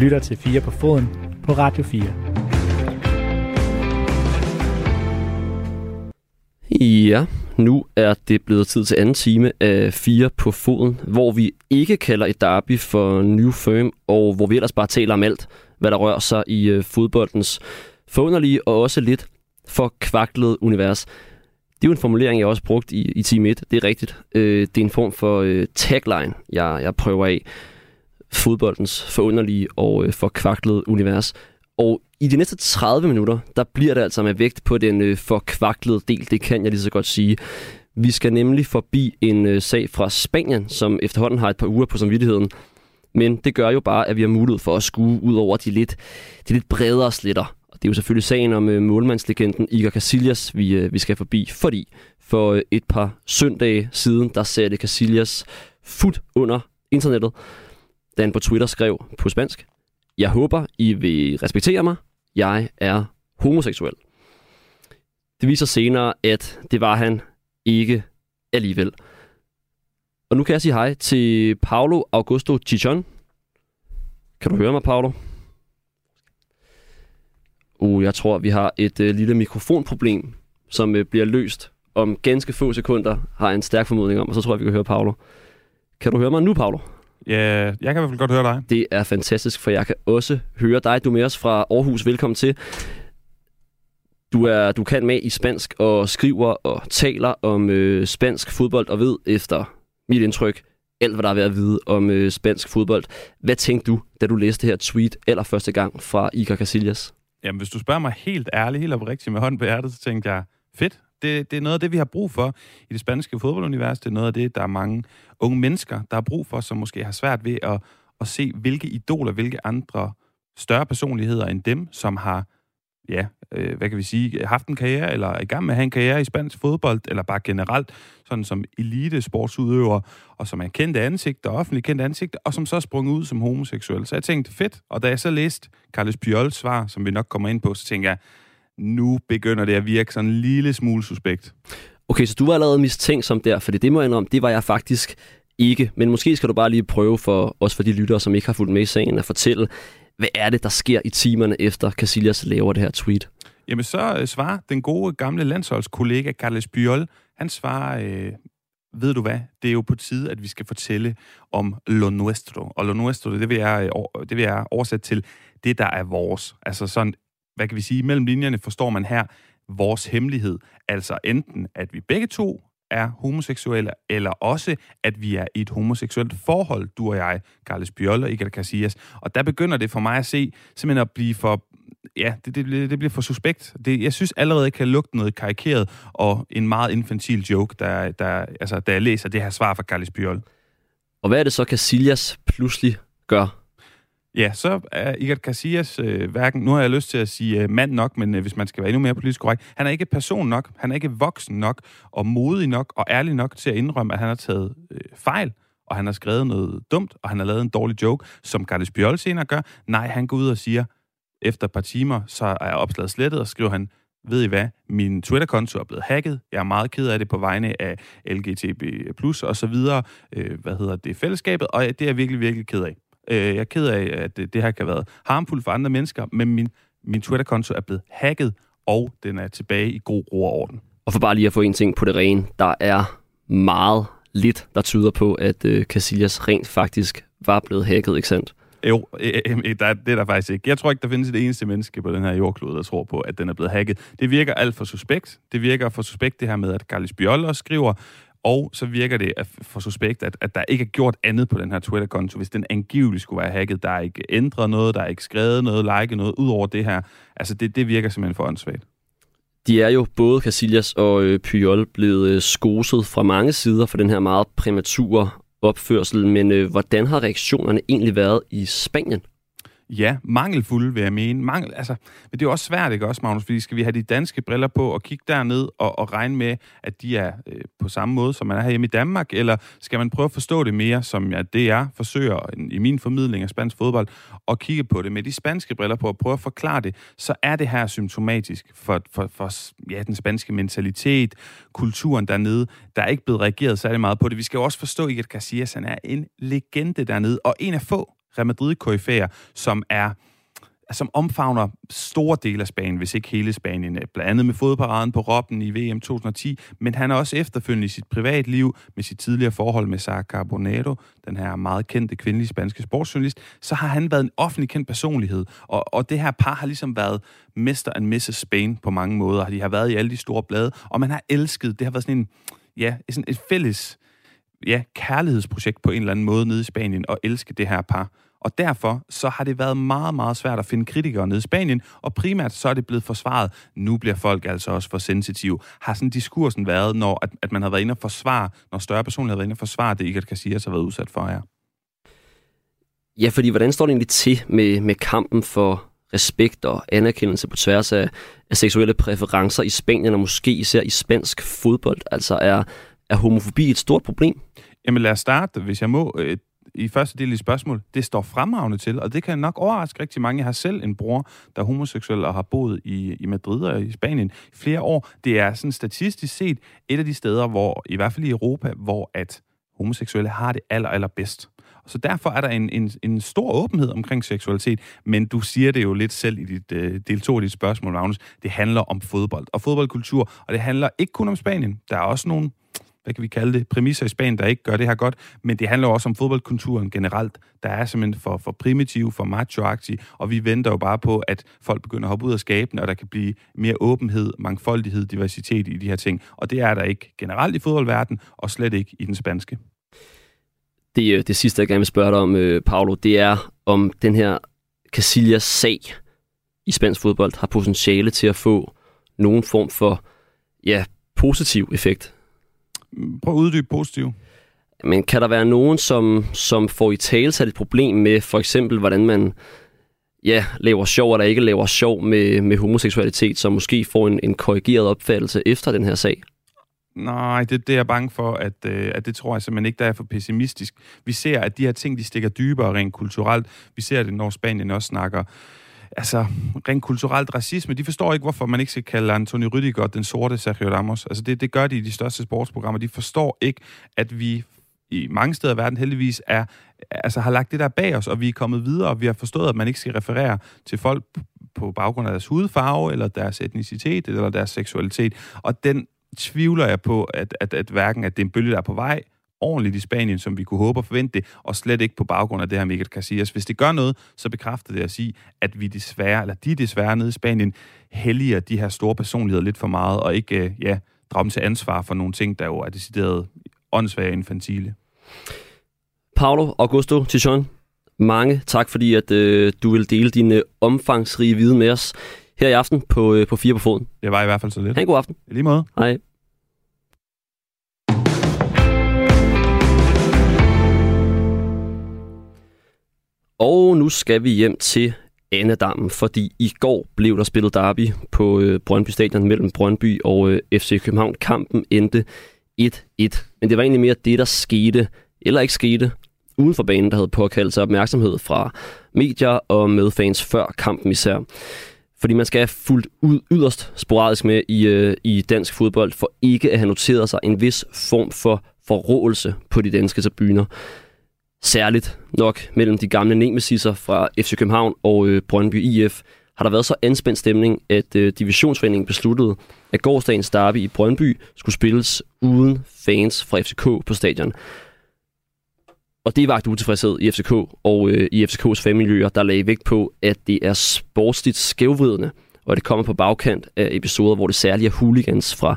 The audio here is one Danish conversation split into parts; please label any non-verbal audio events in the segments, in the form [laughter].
lytter til 4 på foden på Radio 4. Ja, nu er det blevet tid til anden time af 4 på foden, hvor vi ikke kalder et derby for New Firm, og hvor vi ellers bare taler om alt, hvad der rører sig i øh, fodboldens forunderlige og også lidt for kvaklede univers. Det er jo en formulering, jeg også brugt i, i Team 1. Det er rigtigt. Øh, det er en form for øh, tagline, jeg, jeg prøver af. Fodboldens forunderlige og øh, forkvaklede univers. Og i de næste 30 minutter, der bliver det altså med vægt på den øh, forkvaklede del. Det kan jeg lige så godt sige. Vi skal nemlig forbi en øh, sag fra Spanien, som efterhånden har et par uger på samvittigheden. Men det gør jo bare, at vi har mulighed for at skue ud over de lidt, de lidt bredere slitter. Og det er jo selvfølgelig sagen om øh, målmandslegenden Iker Casillas, vi, øh, vi skal forbi. Fordi for øh, et par søndage siden, der satte Casillas fod under internettet, da han på Twitter skrev på spansk, Jeg håber, I vil respektere mig. Jeg er homoseksuel. Det viser senere, at det var han ikke alligevel. Og nu kan jeg sige hej til Paulo Augusto Chichon. Kan du høre mig, Paulo? Uh, jeg tror, vi har et øh, lille mikrofonproblem, som øh, bliver løst om ganske få sekunder, har jeg en stærk formodning om, og så tror jeg, vi kan høre Paulo. Kan du høre mig nu, Paulo? Ja, jeg kan i hvert fald godt høre dig. Det er fantastisk, for jeg kan også høre dig. Du er med os fra Aarhus. Velkommen til. Du, er, du kan med i spansk og skriver og taler om øh, spansk fodbold og ved efter mit indtryk alt, hvad der er ved at vide om øh, spansk fodbold. Hvad tænkte du, da du læste det her tweet aller første gang fra Iker Casillas? Jamen, hvis du spørger mig helt ærligt, helt oprigtigt med hånden på hjertet, så tænkte jeg, fedt. Det, det er noget af det, vi har brug for i det spanske fodboldunivers. Det er noget af det, der er mange unge mennesker, der har brug for, som måske har svært ved at, at se, hvilke idoler, hvilke andre større personligheder end dem, som har ja, øh, hvad kan vi sige, haft en karriere, eller er i gang med at have en karriere i spansk fodbold, eller bare generelt, sådan som elite sportsudøver, og som er kendte ansigter, offentligt kendte ansigter, og som så er sprunget ud som homoseksuel. Så jeg tænkte, fedt. Og da jeg så læste Carles Piols svar, som vi nok kommer ind på, så tænkte jeg, nu begynder det at virke sådan en lille smule suspekt. Okay, så du var allerede mistænkt som der, for det må jeg indrømme, det var jeg faktisk ikke. Men måske skal du bare lige prøve for os for de lyttere, som ikke har fulgt med i sagen, at fortælle, hvad er det, der sker i timerne efter Casillas laver det her tweet? Jamen så øh, svarer den gode gamle landsholdskollega Carles Puyol, han svarer, øh, ved du hvad, det er jo på tide, at vi skal fortælle om lo nuestro. Og lo nuestro, det vil jeg, øh, det vil jeg oversætte til det, der er vores. Altså sådan, hvad kan vi sige, mellem linjerne forstår man her vores hemmelighed. Altså enten, at vi begge to er homoseksuelle, eller også, at vi er i et homoseksuelt forhold, du og jeg, Carles Bjørl og Iker Casillas. Og der begynder det for mig at se, simpelthen at blive for ja, det, det, det bliver for suspekt. Det, jeg synes allerede, jeg kan lugte noget karikeret og en meget infantil joke, der, der, altså, da jeg læser det her svar fra Carles Bjørl. Og hvad er det så, Casillas pludselig gør? Ja, så er Iker Casillas øh, hverken, nu har jeg lyst til at sige øh, mand nok, men øh, hvis man skal være endnu mere politisk korrekt, han er ikke person nok, han er ikke voksen nok, og modig nok, og ærlig nok til at indrømme, at han har taget øh, fejl, og han har skrevet noget dumt, og han har lavet en dårlig joke, som Carles Bjørl senere gør. Nej, han går ud og siger, efter et par timer, så er opslaget slettet, og skriver han, ved I hvad, min Twitter-konto er blevet hacket, jeg er meget ked af det på vegne af LGTB+, og så videre, øh, hvad hedder det, fællesskabet, og det er jeg virkelig, virkelig ked af. Øh, jeg er ked af, at det, det her kan have været harmfuldt for andre mennesker, men min, min Twitter-konto er blevet hacket, og den er tilbage i god ro og orden. Og for bare lige at få en ting på det rene, der er meget lidt, der tyder på, at øh, Casillas rent faktisk var blevet hacket, ikke sandt? Jo, øh, øh, der, det er der faktisk ikke. Jeg tror ikke, der findes et eneste menneske på den her jordklode, der tror på, at den er blevet hacket. Det virker alt for suspekt. Det virker for suspekt det her med, at Carlis også skriver, og så virker det for suspekt, at, at der ikke er gjort andet på den her Twitter-konto, hvis den angiveligt skulle være hacket. Der er ikke ændret noget, der er ikke skrevet noget, liket noget, ud over det her. Altså, det, det virker simpelthen for åndssvagt. De er jo både Casillas og øh, Puyol blevet øh, skoset fra mange sider for den her meget premature opførsel, men øh, hvordan har reaktionerne egentlig været i Spanien? Ja, mangelfulde vil jeg mene. Mangel, altså, men det er også svært, ikke også, Magnus? Fordi skal vi have de danske briller på og kigge derned og, og regne med, at de er øh, på samme måde, som man er hjemme i Danmark? Eller skal man prøve at forstå det mere, som jeg, det er forsøger i min formidling af spansk fodbold, og kigge på det med de spanske briller på og prøve at forklare det, så er det her symptomatisk for, for, for ja, den spanske mentalitet, kulturen dernede. Der er ikke blevet reageret særlig meget på det. Vi skal jo også forstå, at Casillas han er en legende dernede, og en af få Real Madrid-koryfæer, som er som omfavner store dele af Spanien, hvis ikke hele Spanien, blandt andet med fodparaden på Robben i VM 2010, men han er også efterfølgende i sit privatliv med sit tidligere forhold med Sara Carbonero, den her meget kendte kvindelige spanske sportsjournalist, så har han været en offentlig kendt personlighed, og, og det her par har ligesom været Mr. and Mrs. Spain på mange måder, de har været i alle de store blade, og man har elsket, det har været sådan en, ja, sådan et fælles ja, kærlighedsprojekt på en eller anden måde nede i Spanien, og elske det her par. Og derfor så har det været meget, meget svært at finde kritikere nede i Spanien, og primært så er det blevet forsvaret. Nu bliver folk altså også for sensitive. Har sådan diskursen været, når at, at man har været inde og forsvare, når større personer har været inde og forsvare det, Iker Casillas har været udsat for her? Ja, fordi hvordan står det egentlig til med, med kampen for respekt og anerkendelse på tværs af, af seksuelle præferencer i Spanien, og måske især i spansk fodbold? Altså er, er homofobi et stort problem? Jamen lad os starte, hvis jeg må. I første del i spørgsmål, det står fremragende til, og det kan nok overraske rigtig mange. Jeg har selv en bror, der er homoseksuel og har boet i, i Madrid og i Spanien i flere år. Det er sådan statistisk set et af de steder, hvor, i hvert fald i Europa, hvor at homoseksuelle har det aller, aller bedst. Så derfor er der en, en, en stor åbenhed omkring seksualitet, men du siger det jo lidt selv i dit øh, del 2 af dit spørgsmål, Magnus. Det handler om fodbold og fodboldkultur, og det handler ikke kun om Spanien. Der er også nogle hvad kan vi kalde det, præmisser i Spanien, der ikke gør det her godt, men det handler også om fodboldkulturen generelt. Der er simpelthen for, for primitiv, for macho og vi venter jo bare på, at folk begynder at hoppe ud af skabene, og der kan blive mere åbenhed, mangfoldighed, diversitet i de her ting. Og det er der ikke generelt i fodboldverdenen, og slet ikke i den spanske. Det, øh, det sidste, jeg gerne vil spørge dig om, øh, Paolo, det er, om den her Casillas-sag i spansk fodbold har potentiale til at få nogen form for ja, positiv effekt Prøv at uddybe positiv. Men kan der være nogen, som, som får i tale et problem med for eksempel, hvordan man ja, laver sjov eller ikke laver sjov med, med homoseksualitet, som måske får en, en korrigeret opfattelse efter den her sag? Nej, det, det er jeg bange for, at, øh, at det tror jeg simpelthen ikke, der er for pessimistisk. Vi ser, at de her ting, de stikker dybere rent kulturelt. Vi ser det, når Spanien også snakker altså, rent kulturelt racisme. De forstår ikke, hvorfor man ikke skal kalde Anthony Rüdiger den sorte Sergio Ramos. Altså, det, det gør de i de største sportsprogrammer. De forstår ikke, at vi i mange steder i verden heldigvis er, altså har lagt det der bag os, og vi er kommet videre, og vi har forstået, at man ikke skal referere til folk på baggrund af deres hudfarve, eller deres etnicitet, eller deres seksualitet. Og den tvivler jeg på, at, at, at hverken at det er en bølge, der er på vej, ordentligt i Spanien, som vi kunne håbe og forvente det, og slet ikke på baggrund af det her Miguel Casillas. Hvis det gør noget, så bekræfter det at sige, at vi desværre, eller de desværre nede i Spanien, helliger de her store personligheder lidt for meget, og ikke øh, ja, drager dem til ansvar for nogle ting, der jo er decideret åndssvage infantile. Paolo Augusto Tichon, mange tak, fordi at, øh, du vil dele din øh, omfangsrige viden med os her i aften på, øh, på Fire på Foden. Det var i hvert fald så lidt. Ha' en god aften. I lige måde. Hej. Og nu skal vi hjem til Annedammen, fordi i går blev der spillet derby på øh, Brøndby Stadion mellem Brøndby og øh, FC København. Kampen endte 1-1, men det var egentlig mere det, der skete, eller ikke skete, uden for banen, der havde påkaldt sig opmærksomhed fra medier og medfans før kampen især. Fordi man skal have fuldt ud, yderst sporadisk med i, øh, i dansk fodbold, for ikke at have noteret sig en vis form for forråelse på de danske tribuner. Særligt nok mellem de gamle nemesisser fra FC København og øh, Brøndby IF har der været så anspændt stemning, at øh, divisionsforeningen besluttede, at gårdsdagens derby i Brøndby skulle spilles uden fans fra FCK på stadion. Og det vagt utilfredshed i FCK og øh, i FCKs fanmiljøer, der lagde vægt på, at det er sportsligt skævvridende, og at det kommer på bagkant af episoder, hvor det særligt er hooligans fra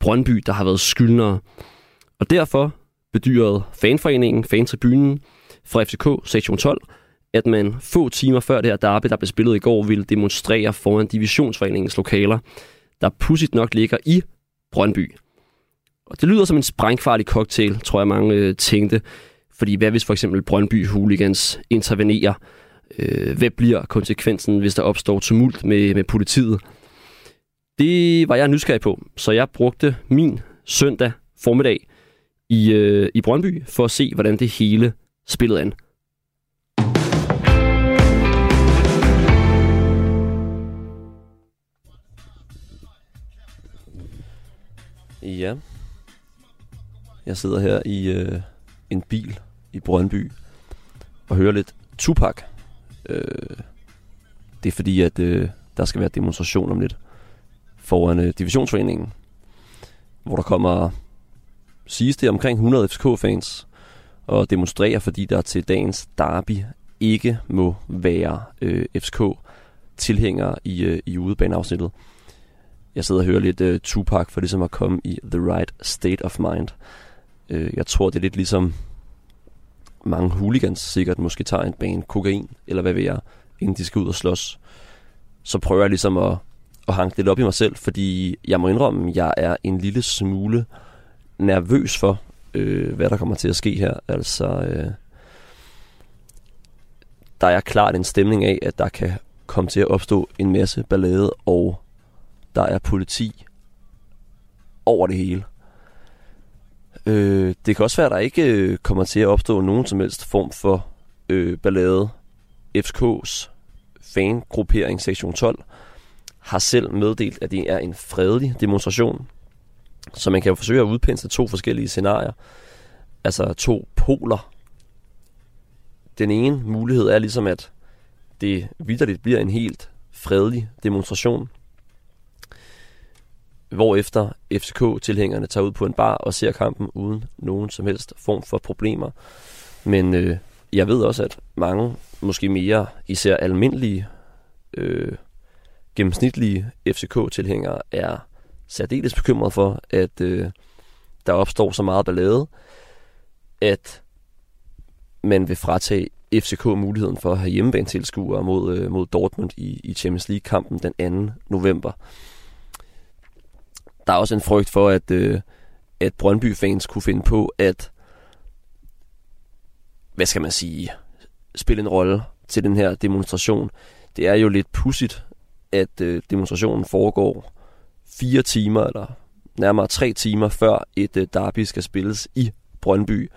Brøndby, der har været skyldnere. Og derfor bedyrede fanforeningen, fantribunen fra FCK, sektion 12, at man få timer før det her derby, der blev spillet i går, ville demonstrere foran divisionsforeningens lokaler, der pudsigt nok ligger i Brøndby. Og det lyder som en sprængfarlig cocktail, tror jeg mange øh, tænkte. Fordi hvad hvis for eksempel Brøndby Hooligans intervenerer? Øh, hvad bliver konsekvensen, hvis der opstår tumult med, med politiet? Det var jeg nysgerrig på, så jeg brugte min søndag formiddag i, øh, i Brøndby for at se, hvordan det hele spillede an. Ja. Jeg sidder her i øh, en bil i Brøndby og hører lidt Tupac. Øh, det er fordi, at øh, der skal være demonstration om lidt foran øh, divisionsforeningen, hvor der kommer, siges det, omkring 100 FCK-fans og demonstrerer, fordi der til dagens derby ikke må være øh, FCK-tilhængere i, øh, i udebaneafsnittet. Jeg sidder og hører lidt øh, Tupac for ligesom at komme i the right state of mind. Øh, jeg tror, det er lidt ligesom mange hooligans sikkert måske tager en bane kokain, eller hvad ved jeg, inden de skal ud og slås. Så prøver jeg ligesom at, at hanke lidt op i mig selv, fordi jeg må indrømme, at jeg er en lille smule nervøs for, øh, hvad der kommer til at ske her. Altså, øh, der er klart en stemning af, at der kan komme til at opstå en masse ballade, og der er politi over det hele. Øh, det kan også være, at der ikke øh, kommer til at opstå nogen som helst form for øh, ballade. FK's fangruppering sektion 12 har selv meddelt, at det er en fredelig demonstration. Så man kan jo forsøge at udpensle to forskellige scenarier. Altså to poler. Den ene mulighed er ligesom, at det vidderligt bliver en helt fredelig demonstration. Hvorefter FCK-tilhængerne tager ud på en bar og ser kampen uden nogen som helst form for problemer. Men øh, jeg ved også, at mange, måske mere især almindelige, øh, gennemsnitlige FCK-tilhængere er særdeles bekymret for, at øh, der opstår så meget ballade, at man vil fratage FCK muligheden for at have hjemmebanetilskuere mod, øh, mod Dortmund i, i Champions League-kampen den 2. november. Der er også en frygt for, at, øh, at Brøndby-fans kunne finde på at, hvad skal man sige, spille en rolle til den her demonstration. Det er jo lidt pudsigt, at øh, demonstrationen foregår fire timer, eller nærmere tre timer, før et øh, derby skal spilles i Brøndby.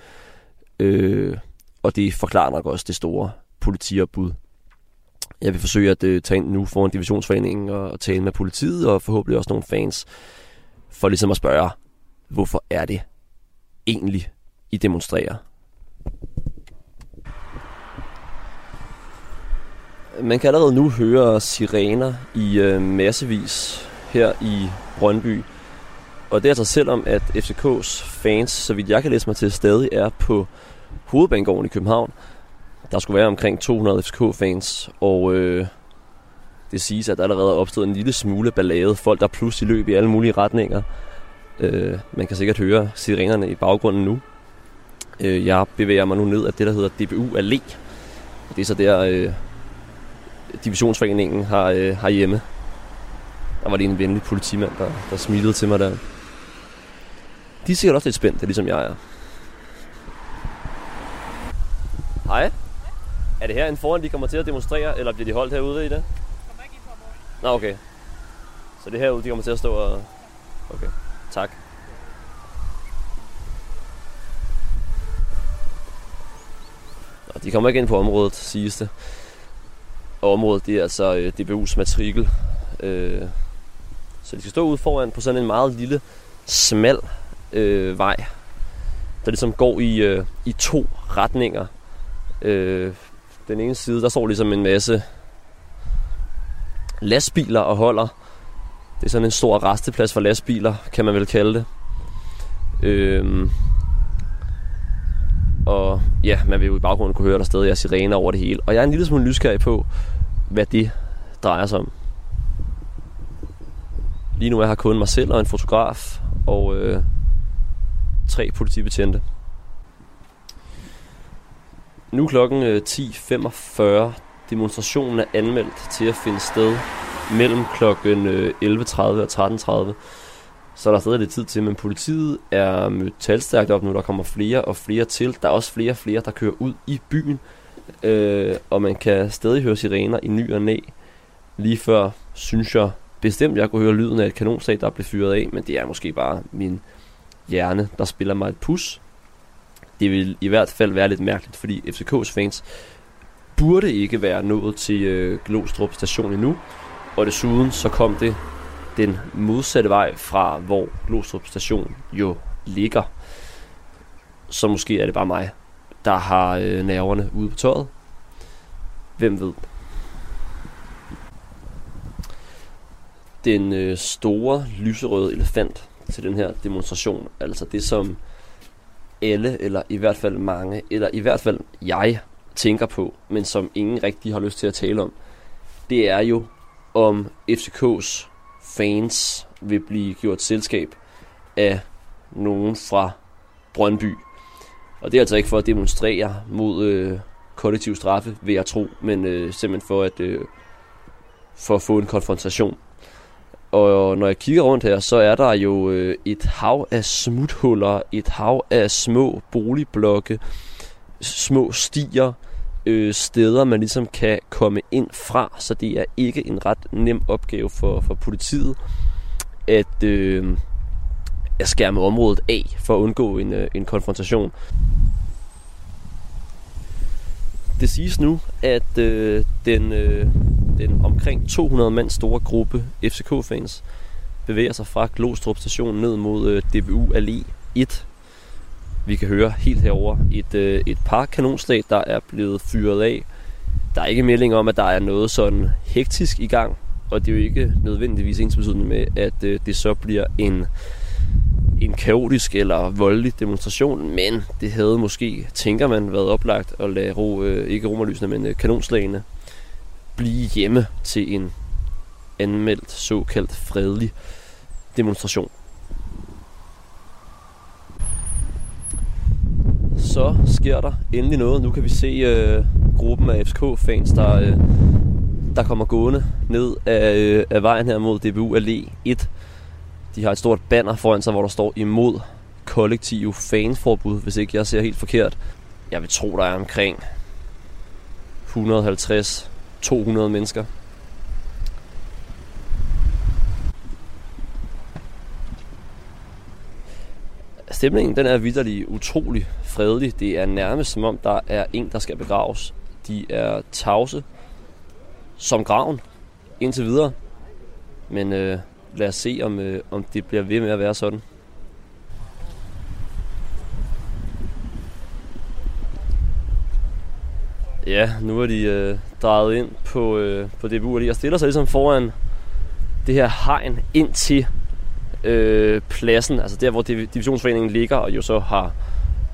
Øh, og det forklarer nok også det store politiopbud. Jeg vil forsøge at øh, tage ind nu foran divisionsforeningen og, og tale med politiet, og forhåbentlig også nogle fans, for ligesom at spørge, hvorfor er det egentlig, I demonstrerer? Man kan allerede nu høre sirener i øh, massevis her i Brøndby. Og det er altså selvom, at FCK's fans, så vidt jeg kan læse mig til, stadig er på hovedbanegården i København. Der skulle være omkring 200 FCK-fans, og øh, det siges, at der allerede er opstået en lille smule ballade. Folk, der pludselig løb i alle mulige retninger. Øh, man kan sikkert høre sirenerne i baggrunden nu. Øh, jeg bevæger mig nu ned af det, der hedder DBU Allé. Det er så der, øh, divisionsforeningen har, øh, har hjemme. Der var det en venlig politimand, der, der smilede til mig der. De er sikkert også lidt spændte, ligesom jeg er. Hej. Er det her en foran, de kommer til at demonstrere, eller bliver de holdt herude i det? Kommer ikke ind på Nå, okay. Så det er herude, de kommer til at stå og... Okay, tak. Nå, de kommer ikke ind på området, siges det. Og området, det er altså øh, DBU's matrikel. Øh, så de skal stå ude foran på sådan en meget lille, smal øh, vej, der ligesom går i, øh, i to retninger. Øh, den ene side, der står ligesom en masse lastbiler og holder. Det er sådan en stor resteplads for lastbiler, kan man vel kalde det. Øh, og ja, man vil jo i baggrunden kunne høre, der stadig er sirener over det hele. Og jeg er en lille smule nysgerrig på, hvad det drejer sig om. Lige nu er jeg kun mig selv og en fotograf og øh, tre politibetjente. Nu er klokken øh, 10.45. Demonstrationen er anmeldt til at finde sted mellem klokken øh, 11.30 og 13.30. Så der er stadig lidt tid til, men politiet er mødt talstærkt op nu. Der kommer flere og flere til. Der er også flere og flere, der kører ud i byen. Øh, og man kan stadig høre sirener i ny og næ. Lige før, synes jeg, bestemt, jeg kunne høre lyden af et kanonslag, der blev fyret af, men det er måske bare min hjerne, der spiller mig et pus. Det vil i hvert fald være lidt mærkeligt, fordi FCK's fans burde ikke være nået til øh, Glostrup station endnu, og desuden så kom det den modsatte vej fra, hvor Glostrup station jo ligger. Så måske er det bare mig, der har øh, nerverne ude på tøjet. Hvem ved? Den øh, store lyserøde elefant til den her demonstration, altså det som alle, eller i hvert fald mange, eller i hvert fald jeg tænker på, men som ingen rigtig har lyst til at tale om, det er jo, om FCK's fans vil blive gjort selskab af nogen fra Brøndby. Og det er altså ikke for at demonstrere mod øh, kollektiv straffe, vil jeg tro, men øh, simpelthen for at, øh, for at få en konfrontation. Og når jeg kigger rundt her, så er der jo øh, et hav af smuthuller, et hav af små boligblokke, små stier, øh, steder, man ligesom kan komme ind fra, så det er ikke en ret nem opgave for, for politiet at, øh, at skærme området af for at undgå en, øh, en konfrontation. Det siges nu, at øh, den, øh, den omkring 200 mand store gruppe FCK-fans bevæger sig fra Glostrup station ned mod øh, DBU Allé 1. Vi kan høre helt herover et, øh, et par kanonslag, der er blevet fyret af. Der er ikke melding om, at der er noget sådan hektisk i gang, og det er jo ikke nødvendigvis ens betydende med, at øh, det så bliver en en kaotisk eller voldelig demonstration, men det havde måske, tænker man, været oplagt at lade ro, øh, ikke romerlysene, men øh, kanonslagene blive hjemme til en anmeldt såkaldt fredelig demonstration. Så sker der endelig noget. Nu kan vi se øh, gruppen af FCK-fans, der, øh, der kommer gående ned af, øh, af vejen her mod DBU Allé 1 de har et stort banner foran sig, hvor der står imod kollektive fanforbud, hvis ikke jeg ser helt forkert. Jeg vil tro, der er omkring 150 200 mennesker. Stemningen den er vidderlig utrolig fredelig. Det er nærmest som om, der er en, der skal begraves. De er tavse som graven indtil videre. Men øh, lad os se, om, øh, om det bliver ved med at være sådan. Ja, nu er de øh, drejet ind på, øh, på DBU, og stiller sig ligesom foran det her hegn ind til øh, pladsen, altså der, hvor divisionsforeningen ligger, og jo så har,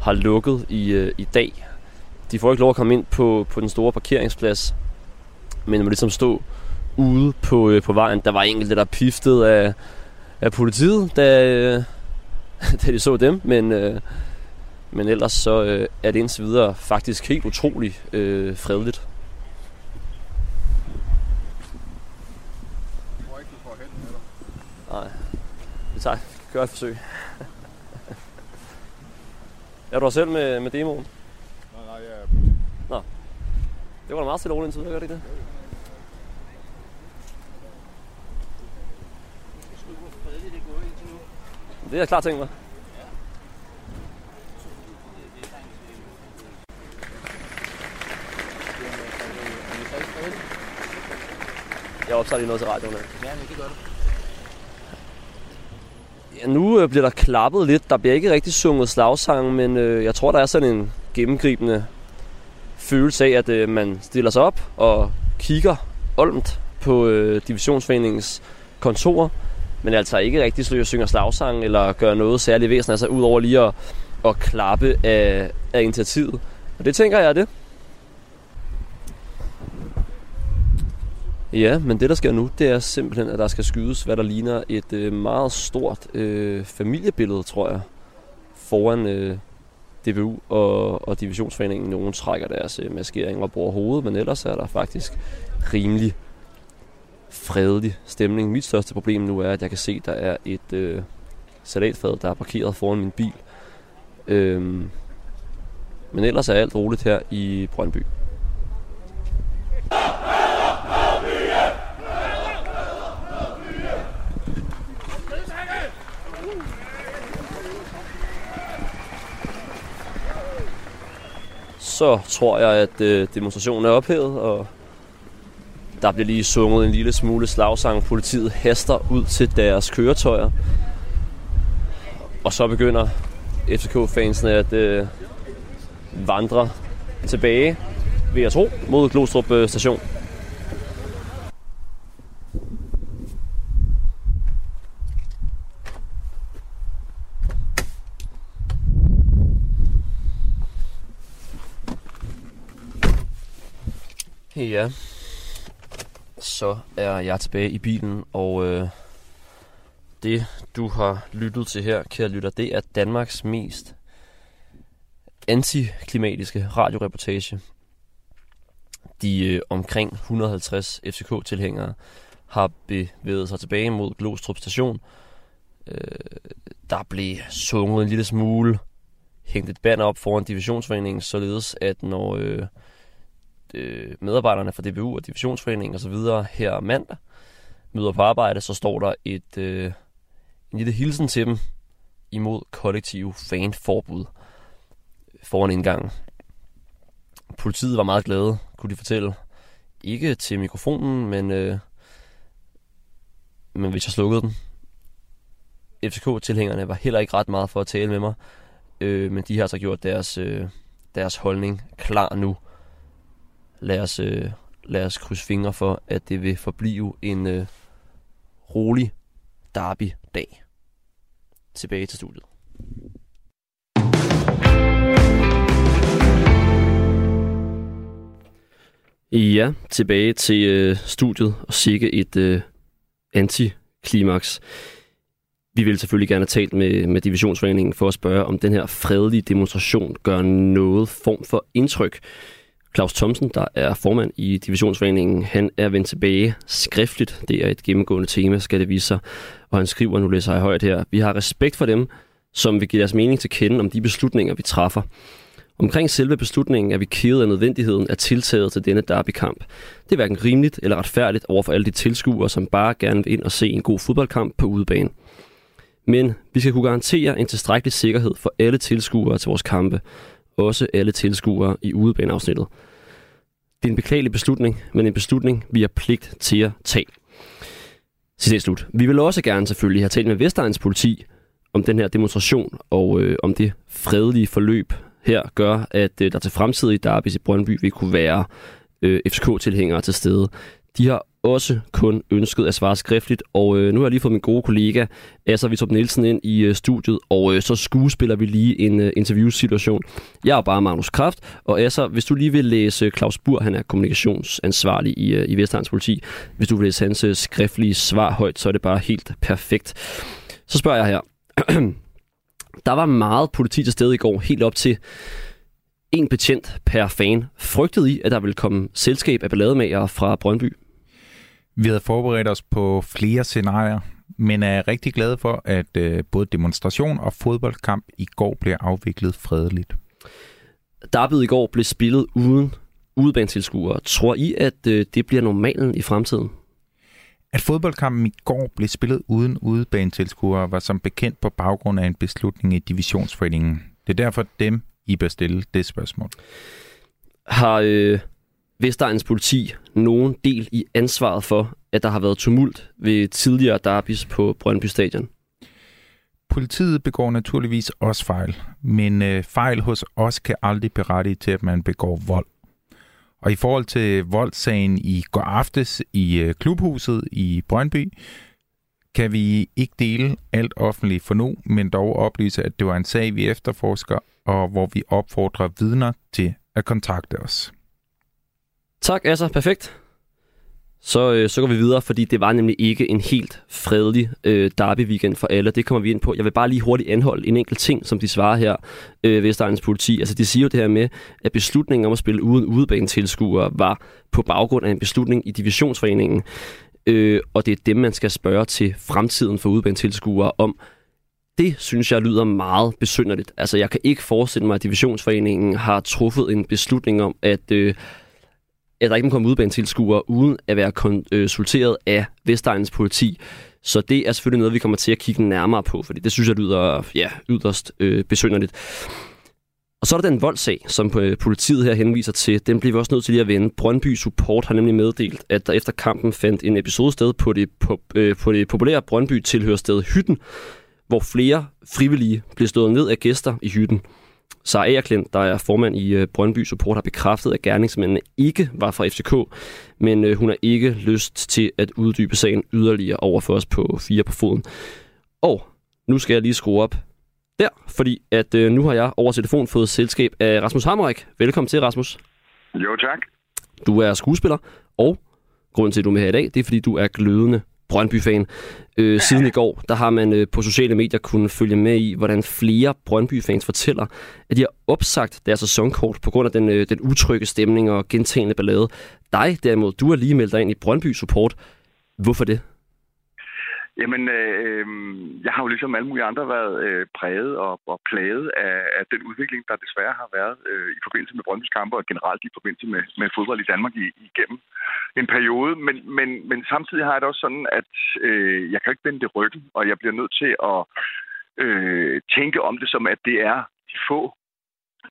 har lukket i, øh, i dag. De får ikke lov at komme ind på, på den store parkeringsplads, men må ligesom stå ude på, øh, på vejen. Der var enkelte, der piftede af, af politiet, da, øh, [laughs] da de så dem, men, øh, men ellers så øh, er det indtil videre faktisk helt utroligt øh, fredeligt. Nej, vi tager, gør et forsøg. er du selv med, med demoen? Nej, nej, ja. Nå, det var da meget stille roligt indtil videre, gør det ikke det? Det er jeg klart tænkt mig. Jeg optager lige noget til radioen. Ja, men det gør du. Ja, nu øh, bliver der klappet lidt. Der bliver ikke rigtig sunget slagsange, men øh, jeg tror, der er sådan en gennemgribende følelse af, at øh, man stiller sig op og kigger olmt på øh, divisionsforeningens kontor men altså ikke rigtig slå synger slagsang eller gøre noget særligt væsen, altså ud over lige at, at klappe af, af initiativet. Og det tænker jeg er det. Ja, men det der sker nu, det er simpelthen, at der skal skydes, hvad der ligner et øh, meget stort øh, familiebillede, tror jeg, foran øh, DBU og, og divisionsforeningen. Nogen trækker deres øh, maskering og bruger hovedet, men ellers er der faktisk rimelig fredelig stemning. Mit største problem nu er, at jeg kan se, at der er et øh, salatfad, der er parkeret foran min bil. Øhm, men ellers er alt roligt her i Brøndby. Så tror jeg, at øh, demonstrationen er ophævet, og der bliver lige sunget en lille smule slagsang. Politiet haster ud til deres køretøjer. Og så begynder FCK-fansene at øh, vandre tilbage ved at tro, mod Glostrup øh, station. Ja, så er jeg tilbage i bilen, og øh, det du har lyttet til her, kære lytter, det er Danmarks mest antiklimatiske radioreportage. De øh, omkring 150 FCK-tilhængere har bevæget sig tilbage mod Glostrup station. Øh, der blev sunget en lille smule, hængt et banner op foran divisionsforeningen, således at når øh, øh, medarbejderne fra DBU og divisionsforeningen osv. her mandag møder på arbejde, så står der et, øh, en lille hilsen til dem imod kollektiv fanforbud foran indgangen. Politiet var meget glade, kunne de fortælle. Ikke til mikrofonen, men, øh, men hvis jeg slukkede den. FCK-tilhængerne var heller ikke ret meget for at tale med mig, øh, men de har så gjort deres, øh, deres holdning klar nu. Lad os, øh, lad os krydse fingre for, at det vil forblive en øh, rolig derby-dag. Tilbage til studiet. Ja, tilbage til øh, studiet og sikke et øh, antiklimaks. Vi vil selvfølgelig gerne have talt med, med Divisionsforeningen for at spørge, om den her fredelige demonstration gør noget form for indtryk. Claus Thomsen, der er formand i Divisionsforeningen, han er vendt tilbage skriftligt. Det er et gennemgående tema, skal det vise sig. Og han skriver, nu læser jeg højt her, vi har respekt for dem, som vil give deres mening til kende om de beslutninger, vi træffer. Omkring selve beslutningen er vi kede af nødvendigheden af tiltaget til denne derbykamp. Det er hverken rimeligt eller retfærdigt over for alle de tilskuere, som bare gerne vil ind og se en god fodboldkamp på udebane. Men vi skal kunne garantere en tilstrækkelig sikkerhed for alle tilskuere til vores kampe, også alle tilskuere i udebaneafsnittet. Det er en beklagelig beslutning, men en beslutning, vi har pligt til at tage. Citat slut. Vi vil også gerne selvfølgelig have talt med Vestegns politi om den her demonstration og øh, om det fredelige forløb her gør, at øh, der til fremtidige derbys i Brøndby vil kunne være øh, FCK-tilhængere til stede. De har også kun ønsket at svare skriftligt, og øh, nu har jeg lige fået min gode kollega Asser Vitrup Nielsen ind i øh, studiet, og øh, så skuespiller vi lige en øh, interviewsituation. Jeg er bare Magnus Kraft, og Asser, hvis du lige vil læse Claus Bur, han er kommunikationsansvarlig i, øh, i Vestegns Politi, hvis du vil læse hans øh, skriftlige svar højt, så er det bare helt perfekt. Så spørger jeg her. [clears throat] Der var meget politi til stede i går, helt op til en betjent per fan. Frygtede I, at der ville komme selskab af ballademager fra Brøndby? Vi havde forberedt os på flere scenarier, men er rigtig glade for, at øh, både demonstration og fodboldkamp i går blev afviklet fredeligt. Derbyet i går blev spillet uden udebanetilskuere. Tror I, at øh, det bliver normalen i fremtiden? At fodboldkampen i går blev spillet uden udebanetilskuere var som bekendt på baggrund af en beslutning i divisionsforeningen. Det er derfor dem, I bør stille det spørgsmål. Har øh, Vestegns politi nogen del i ansvaret for, at der har været tumult ved tidligere derbis på Brøndby Stadion? Politiet begår naturligvis også fejl, men øh, fejl hos os kan aldrig berettige til, at man begår vold. Og i forhold til voldssagen i går aftes i øh, klubhuset i Brøndby, kan vi ikke dele alt offentligt for nu, men dog oplyse, at det var en sag, vi efterforsker, og hvor vi opfordrer vidner til at kontakte os. Tak, altså. Perfekt. Så, øh, så går vi videre, fordi det var nemlig ikke en helt fredelig øh, derby-weekend for alle. Det kommer vi ind på. Jeg vil bare lige hurtigt anholde en enkelt ting, som de svarer her, øh, Vestegnens politi. Altså, de siger jo det her med, at beslutningen om at spille uden udebanetilskuere var på baggrund af en beslutning i divisionsforeningen. Øh, og det er dem, man skal spørge til fremtiden for udebanetilskuere om. Det synes jeg lyder meget besynderligt. Altså, jeg kan ikke forestille mig, at divisionsforeningen har truffet en beslutning om, at... Øh, at der ikke må komme udbanetilskuere uden at være konsulteret øh, af Vestegnens politi. Så det er selvfølgelig noget, vi kommer til at kigge nærmere på, fordi det synes jeg lyder ja, yderst øh, besynderligt. Og så er der den voldssag, som øh, politiet her henviser til. Den bliver vi også nødt til lige at vende. Brøndby Support har nemlig meddelt, at der efter kampen fandt en episode sted på det, på, øh, på det populære Brøndby tilhørsted Hytten, hvor flere frivillige blev stået ned af gæster i hytten. Sara Agerklint, der er formand i øh, Brøndby Support, har bekræftet, at gerningsmændene ikke var fra FCK, men øh, hun har ikke lyst til at uddybe sagen yderligere over for os på fire på foden. Og nu skal jeg lige skrue op der, fordi at øh, nu har jeg over telefon fået selskab af Rasmus Hammerik. Velkommen til, Rasmus. Jo, tak. Du er skuespiller, og grunden til, at du er med her i dag, det er, fordi du er glødende Brøndby-fan. Øh, siden i går, der har man øh, på sociale medier kunnet følge med i, hvordan flere Brøndby-fans fortæller, at de har opsagt deres sæsonkort på grund af den, øh, den utrygge stemning og gentagende ballade. Dig derimod, du har lige meldt dig ind i Brøndby Support. Hvorfor det? Jamen, øh, jeg har jo ligesom alle mulige andre været øh, præget og, og plaget af, af den udvikling, der desværre har været øh, i forbindelse med Brøndby's kampe og generelt i forbindelse med, med fodbold i Danmark i, igennem en periode. Men, men, men samtidig har jeg det også sådan, at øh, jeg kan ikke vende det ryggen, og jeg bliver nødt til at øh, tænke om det som, at det er de få,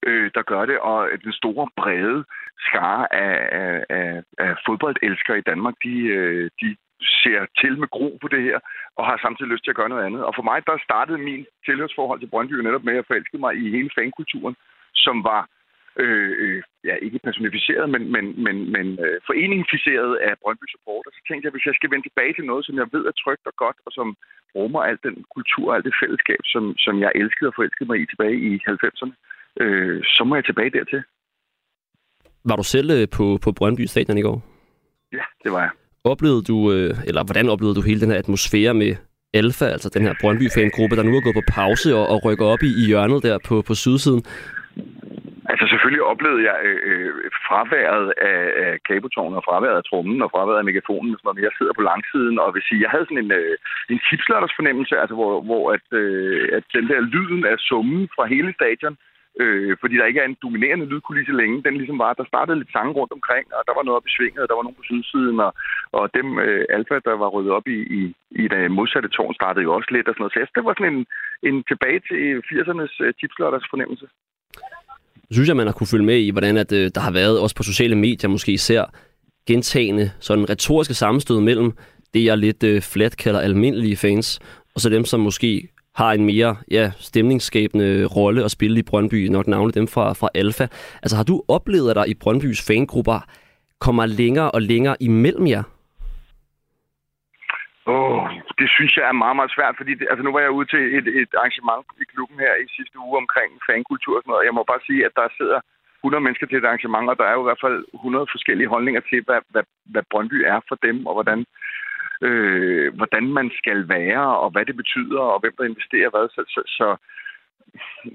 øh, der gør det, og den store, brede skare af, af, af, af fodboldelskere i Danmark, de, øh, de ser til med gro på det her, og har samtidig lyst til at gøre noget andet. Og for mig, der startede min tilhørsforhold til Brøndby netop med at forelske mig i hele fankulturen, som var øh, øh, ja, ikke personificeret, men, men, men, men øh, foreningsficeret af Brøndby Support. Og så tænkte jeg, hvis jeg skal vende tilbage til noget, som jeg ved er trygt og godt, og som rummer al den kultur og alt det fællesskab, som, som jeg elskede og forelskede mig i tilbage i 90'erne, øh, så må jeg tilbage dertil. Var du selv øh, på, på Brøndby Stadion i går? Ja, det var jeg oplevede du, øh, eller hvordan oplevede du hele den her atmosfære med Alfa, altså den her Brøndby-fangruppe, der nu er gået på pause og, og rykker op i, i hjørnet der på, på sydsiden? Altså selvfølgelig oplevede jeg øh, øh fraværet af, af kabeltårnet og fraværet af trummen og fraværet af megafonen, når jeg sidder på langsiden og vil sige, jeg havde sådan en, øh, en tipslørders fornemmelse, altså hvor, hvor at, øh, at den der lyden af summen fra hele stadion, øh, fordi der ikke er en dominerende lydkulisse længe. Den ligesom var, der startede lidt sange rundt omkring, og der var noget op i svinget, og der var nogen på sydsiden, og, og dem øh, Alfa, der var ryddet op i, i, i det modsatte tårn, startede jo også lidt og sådan noget. Så det var sådan en, en tilbage til 80'ernes øh, øh fornemmelse. Jeg synes jeg, man har kunne følge med i, hvordan at, øh, der har været også på sociale medier måske især gentagende sådan retoriske sammenstød mellem det, jeg lidt øh, flat kalder almindelige fans, og så dem, som måske har en mere ja, stemningsskabende rolle at spille i Brøndby, nok navnlig dem fra, fra Alfa. Altså har du oplevet, at der i Brøndbys fangrupper kommer længere og længere imellem jer? Åh, oh, det synes jeg er meget, meget svært, fordi det, altså nu var jeg ude til et, et arrangement i klubben her i sidste uge omkring fankultur og sådan noget. Jeg må bare sige, at der sidder 100 mennesker til et arrangement, og der er jo i hvert fald 100 forskellige holdninger til, hvad, hvad, hvad Brøndby er for dem, og hvordan øh, hvordan man skal være, og hvad det betyder, og hvem der investerer hvad. Så, så, så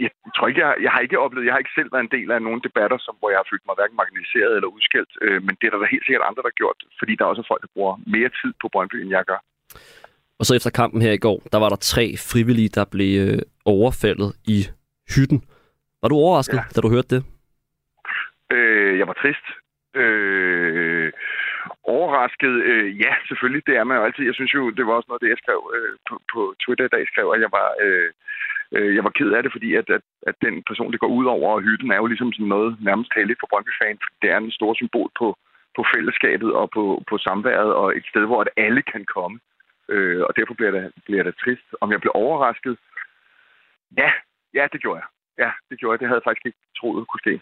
jeg tror ikke, jeg, jeg har ikke oplevet, jeg har ikke selv været en del af nogle debatter, som, hvor jeg har følt mig hverken marginaliseret eller udskældt, øh, men det er der da helt sikkert andre, der har gjort, fordi der er også folk, der bruger mere tid på Brøndby, end jeg gør. Og så efter kampen her i går, der var der tre frivillige, der blev øh, overfaldet i hytten. Var du overrasket, ja. da du hørte det? Øh, jeg var trist. Øh, overrasket? Øh, ja, selvfølgelig. Det er man jo altid. Jeg synes jo, det var også noget, det jeg skrev øh, på, på Twitter i dag, skrev, at jeg var, øh, øh, jeg var ked af det, fordi at, at, at den person, det går ud over, og hytten er jo ligesom sådan noget nærmest heldigt for Brøndby-fan. Det er en stor symbol på, på fællesskabet og på, på samværet, og et sted, hvor at alle kan komme. Øh, Øh, og derfor bliver det, bliver det trist. Om jeg blev overrasket? Ja, ja, det gjorde jeg. Ja, det gjorde jeg. Det havde jeg faktisk ikke troet kunne ske.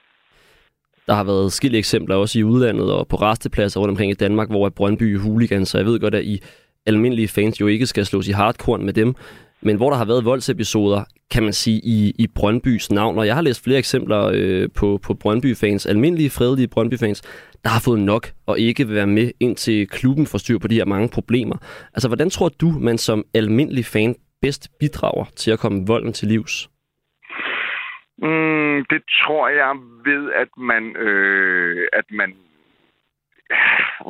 Der har været skille eksempler også i udlandet og på restepladser rundt omkring i Danmark, hvor Brøndby hooligans, så jeg ved godt, at I almindelige fans jo ikke skal slås i hardcore med dem, men hvor der har været voldsepisoder, kan man sige, i, i Brøndbys navn. Og jeg har læst flere eksempler øh, på, på Brøndby-fans, almindelige, fredelige Brøndby-fans, der har fået nok og ikke vil være med ind til klubben for styr på de her mange problemer. Altså, hvordan tror du, man som almindelig fan bedst bidrager til at komme volden til livs? Mm, det tror jeg ved, at man... Øh, at man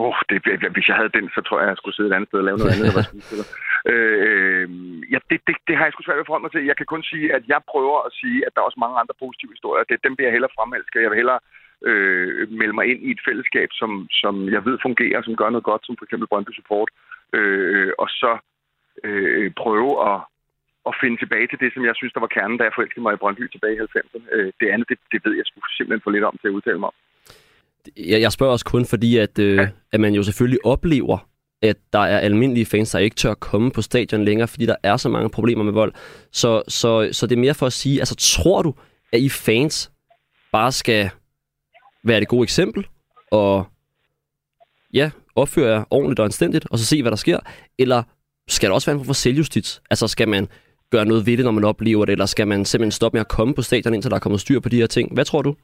Oh, det, hvis jeg havde den, så tror jeg, jeg skulle sidde et andet sted og lave noget andet. [laughs] øh, ja, det, det, det har jeg sgu svært ved at forholde mig til. Jeg kan kun sige, at jeg prøver at sige, at der er også mange andre positive historier. Det, dem vil jeg hellere fremelske. Jeg vil hellere øh, melde mig ind i et fællesskab, som, som jeg ved fungerer, som gør noget godt, som for eksempel Brøndby Support. Øh, og så øh, prøve at, at finde tilbage til det, som jeg synes, der var kernen, da jeg forelskede mig i Brøndby tilbage i 90'erne. Øh, det andet, det, det ved jeg skulle simpelthen for lidt om til at udtale mig om. Jeg, jeg spørger også kun fordi, at, øh, ja. at man jo selvfølgelig oplever, at der er almindelige fans, der ikke tør komme på stadion længere, fordi der er så mange problemer med vold. Så, så, så det er mere for at sige, altså tror du, at I fans bare skal være det gode eksempel, og ja, opføre jer ordentligt og anstændigt, og så se, hvad der sker? Eller skal der også være en form for selvjustits? Altså, skal man gøre noget ved det, når man oplever det, eller skal man simpelthen stoppe med at komme på stadion, indtil der er kommet styr på de her ting? Hvad tror du?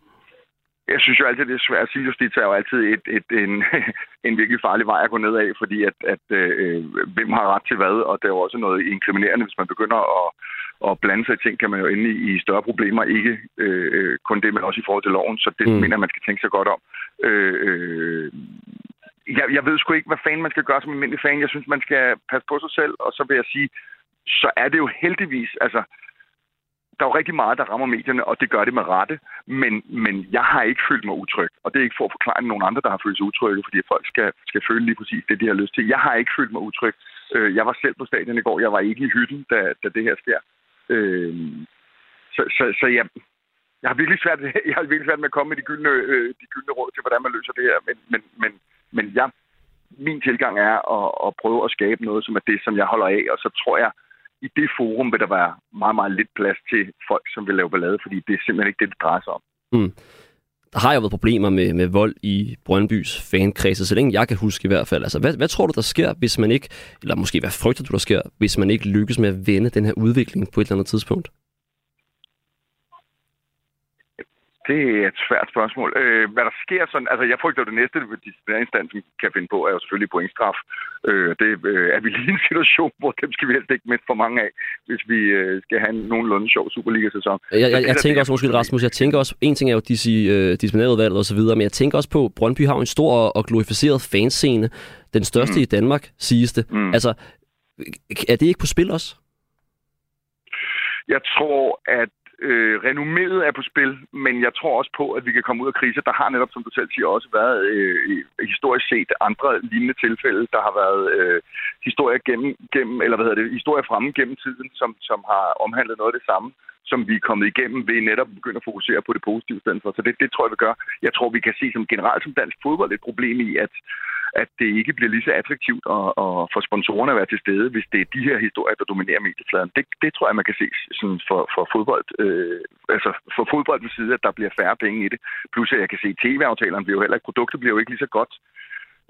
Jeg synes jo altid, det er svært. Selvjustits er jo altid et, et, en, [laughs] en virkelig farlig vej at gå ned af, fordi at, at øh, hvem har ret til hvad, og det er jo også noget inkriminerende, hvis man begynder at, at blande sig i ting, kan man jo ende i, større problemer. Ikke øh, kun det, men også i forhold til loven, så det mm. mener man skal tænke sig godt om. Øh, øh, jeg, jeg ved sgu ikke, hvad fanden man skal gøre som almindelig fan. Jeg synes, man skal passe på sig selv, og så vil jeg sige, så er det jo heldigvis, altså, der er jo rigtig meget, der rammer medierne, og det gør det med rette, men, men jeg har ikke følt mig utryg, og det er ikke for at forklare nogen andre, der har følt sig utrygge, fordi folk skal, skal føle lige præcis det, de har lyst til. Jeg har ikke følt mig utryg. Øh, jeg var selv på stadion i går, jeg var ikke i hytten, da, da det her sker. Øh, så, så, så jeg, jeg har virkelig svært, [laughs] jeg har virkelig svært med at komme med de gyldne, øh, de gyldne råd til, hvordan man løser det her, men, men, men, men jeg, min tilgang er at, at prøve at skabe noget, som er det, som jeg holder af, og så tror jeg, i det forum vil der være meget, meget lidt plads til folk, som vil lave ballade, fordi det er simpelthen ikke det, det drejer sig om. Mm. Der har jo været problemer med, med vold i Brøndbys fankredse, så længe jeg kan huske i hvert fald. Altså, hvad, hvad tror du, der sker, hvis man ikke, eller måske hvad frygter du, der sker, hvis man ikke lykkes med at vende den her udvikling på et eller andet tidspunkt? Det er et svært spørgsmål. Øh, hvad der sker sådan... Altså, jeg frygter det næste, disciplinærinstansen kan finde på, er jo selvfølgelig pointstraf. Øh, det øh, er vi lige i en [laughs] situation, hvor dem skal vi helst ikke miste for mange af, hvis vi øh, skal have en nogenlunde sjov Superliga-sæson. Jeg, jeg, jeg, jeg tænker også, måske Rasmus, jeg tænker også, en ting er jo dis, øh, disciplinærudvalget og så videre, men jeg tænker også på, at Brøndby har en stor og glorificeret fanscene. Den største mm. i Danmark, siges det. Mm. Altså, er det ikke på spil også? Jeg tror, at øh, renomméet er på spil, men jeg tror også på, at vi kan komme ud af kriser. Der har netop, som du selv siger, også været øh, historisk set andre lignende tilfælde. Der har været øh, historier gennem, gennem, eller hvad hedder det, historier fremme gennem tiden, som, som har omhandlet noget af det samme som vi er kommet igennem ved netop at begynde at fokusere på det positive stedet for. Så det, det tror jeg, vi gør. Jeg tror, vi kan se som generelt som dansk fodbold et problem i, at, at det ikke bliver lige så attraktivt at, at for sponsorerne at være til stede, hvis det er de her historier, der dominerer mediefladen. Det, det tror jeg, man kan se sådan for, for fodbold, øh, altså for fodboldens side, at der bliver færre penge i det. Plus at jeg kan se, at tv-aftalerne bliver jo heller ikke, produktet bliver jo ikke lige så godt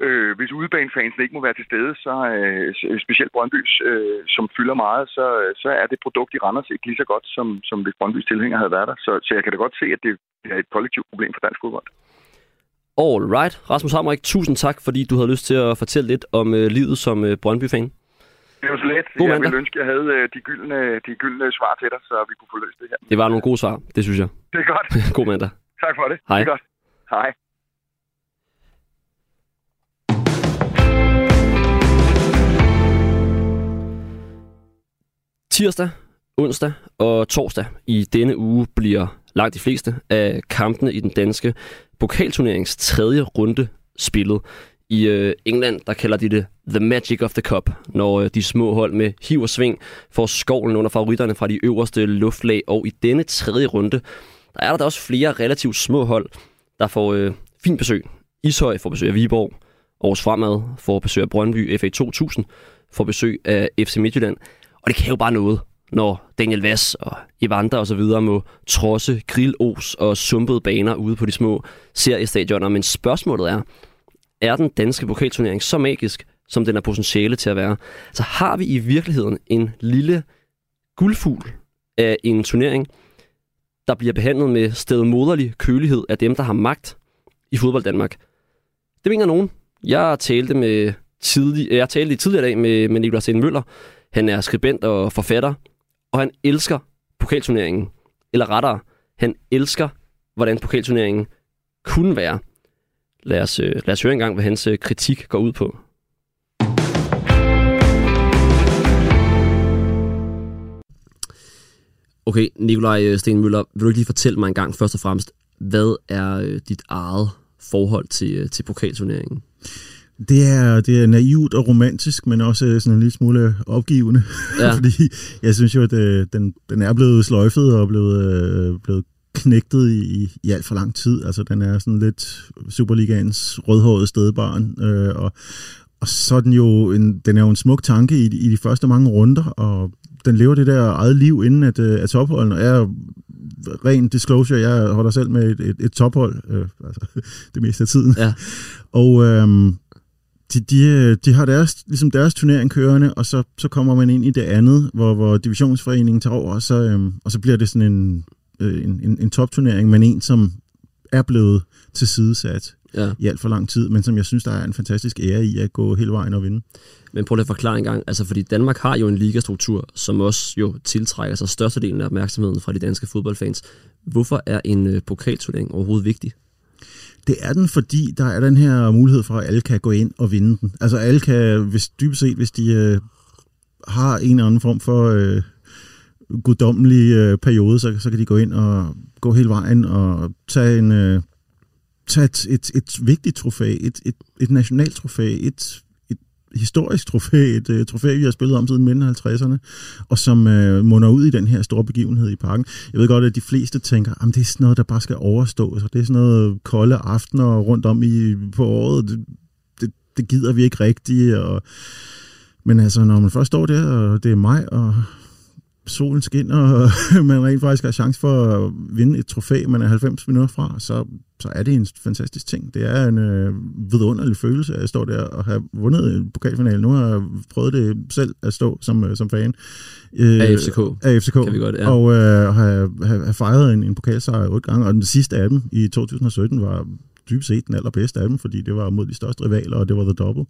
Øh, hvis udebanefansen ikke må være til stede, så øh, specielt Brøndbys, øh, som fylder meget, så, så er det produkt i Randers ikke lige så godt, som, som hvis Brøndbys tilhænger havde været der. Så, så jeg kan da godt se, at det er et kollektivt problem for dansk fodbold. All right. Rasmus Hammerik, tusind tak, fordi du havde lyst til at fortælle lidt om øh, livet som øh, Brøndby-fan. Det var så let. God jeg ville ønske, at jeg havde øh, de gyldne, de gyldne svar til dig, så vi kunne få løst det her. Det var nogle gode svar, det synes jeg. Det er godt. [laughs] God mandag. Tak for det. Hej. Det er godt. Hej. Tirsdag, onsdag og torsdag i denne uge bliver langt de fleste af kampene i den danske pokalturnerings tredje runde spillet. I øh, England, der kalder de det The Magic of the Cup, når øh, de små hold med hiv og sving får skovlen under favoritterne fra de øverste luftlag. Og i denne tredje runde, der er der også flere relativt små hold, der får øh, fint besøg. Ishøj får besøg af Viborg, Aarhus Fremad får besøg af Brøndby, FA 2000 får besøg af FC Midtjylland. Og det kan jo bare noget, når Daniel Vass og Evander og så videre må trodse grillos og sumpede baner ude på de små seriestadioner. Men spørgsmålet er, er den danske pokalturnering så magisk, som den er potentiale til at være? Så har vi i virkeligheden en lille guldfugl af en turnering, der bliver behandlet med stedmoderlig kølighed af dem, der har magt i fodbold Danmark. Det mener nogen. Jeg talte med tidlig, jeg talte i tidligere dag med, med Nicolas N. Møller, han er skribent og forfatter, og han elsker pokalturneringen. Eller rettere, han elsker, hvordan pokalturneringen kunne være. Lad os, øh, lad os høre engang, hvad hans øh, kritik går ud på. Okay, Nikolaj øh, Stenmøller, vil du ikke lige fortælle mig en gang først og fremmest, hvad er dit eget forhold til, til pokalturneringen? Det er, det er naivt og romantisk, men også sådan en lille smule opgivende. Ja. [laughs] Fordi jeg synes jo, at øh, den, den er blevet sløjfet og blevet, øh, blevet knægtet i, i alt for lang tid. Altså, den er sådan lidt Superligaens rødhårede stedbarn. Øh, og, og så er den jo en, den er jo en smuk tanke i, i de første mange runder, og den lever det der eget liv inden at, øh, at topholdene er ren disclosure, jeg holder selv med et, et, et tophold, øh, altså [laughs] det meste af tiden. Ja. Og øhm, de, de, de har deres, ligesom deres turnering kørende, og så, så kommer man ind i det andet, hvor, hvor divisionsforeningen tager over, og så, øhm, og så bliver det sådan en, øh, en, en, en topturnering, men en, som er blevet tilsidesat Ja. i alt for lang tid, men som jeg synes, der er en fantastisk ære i at gå hele vejen og vinde. Men prøv lige at forklare en gang, altså fordi Danmark har jo en ligastruktur, som også jo tiltrækker sig størstedelen af opmærksomheden fra de danske fodboldfans. Hvorfor er en øh, pokalturnering overhovedet vigtig? Det er den, fordi der er den her mulighed for, at alle kan gå ind og vinde den. Altså alle kan, hvis dybest set, hvis de øh, har en eller anden form for øh, guddommelig øh, periode, så, så kan de gå ind og gå hele vejen og tage en øh, tage et, et, et vigtigt trofæ, et, et, et nationalt trofæ, et, et historisk trofæ, et uh, trofæ, vi har spillet om siden midten af 50'erne, og som uh, munder ud i den her store begivenhed i parken. Jeg ved godt, at de fleste tænker, at det er sådan noget, der bare skal overstås, og det er sådan noget kolde aftener rundt om i, på året. Det, det, det gider vi ikke rigtigt. Og, men altså, når man først står der, og det er mig, og solen skinner, og [laughs] man rent faktisk har chance for at vinde et trofæ, man er 90 minutter fra, så, så er det en fantastisk ting. Det er en øh, vidunderlig følelse at stå der og have vundet en pokalfinale. Nu har jeg prøvet det selv at stå som, øh, som fan. Øh, af FCK. Af FCK. Kan vi godt, ja. Og øh, have, have, have fejret en, en pokalsejr otte gange, og den sidste af dem i 2017 var dybest set den allerbedste af dem, fordi det var mod de største rivaler, og det var The Double.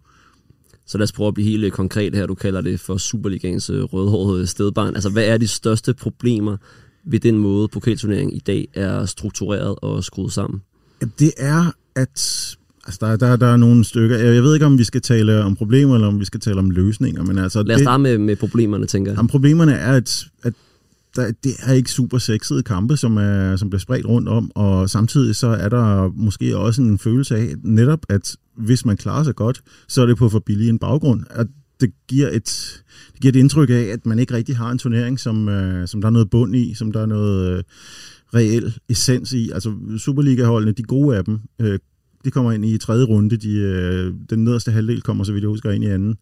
Så lad os prøve at blive helt konkret her. Du kalder det for Superligans øh, rødhårede stedbarn. Altså, hvad er de største problemer ved den måde, pokalturneringen i dag er struktureret og skruet sammen? Det er, at Altså, der, der, der er nogle stykker. Jeg ved ikke, om vi skal tale om problemer, eller om vi skal tale om løsninger. Men altså, Lad os starte med, med problemerne, tænker jeg. Jamen, problemerne er, at, at der, det er ikke super sexede kampe, som, er, som bliver spredt rundt om, og samtidig så er der måske også en følelse af netop, at hvis man klarer sig godt, så er det på for billig en baggrund. At det giver et, det giver et indtryk af, at man ikke rigtig har en turnering, som, øh, som der er noget bund i, som der er noget øh, reel essens i. Altså Superliga-holdene, de gode af dem, øh, de kommer ind i tredje runde. De, øh, den nederste halvdel kommer, så vidt jeg husker, ind i anden.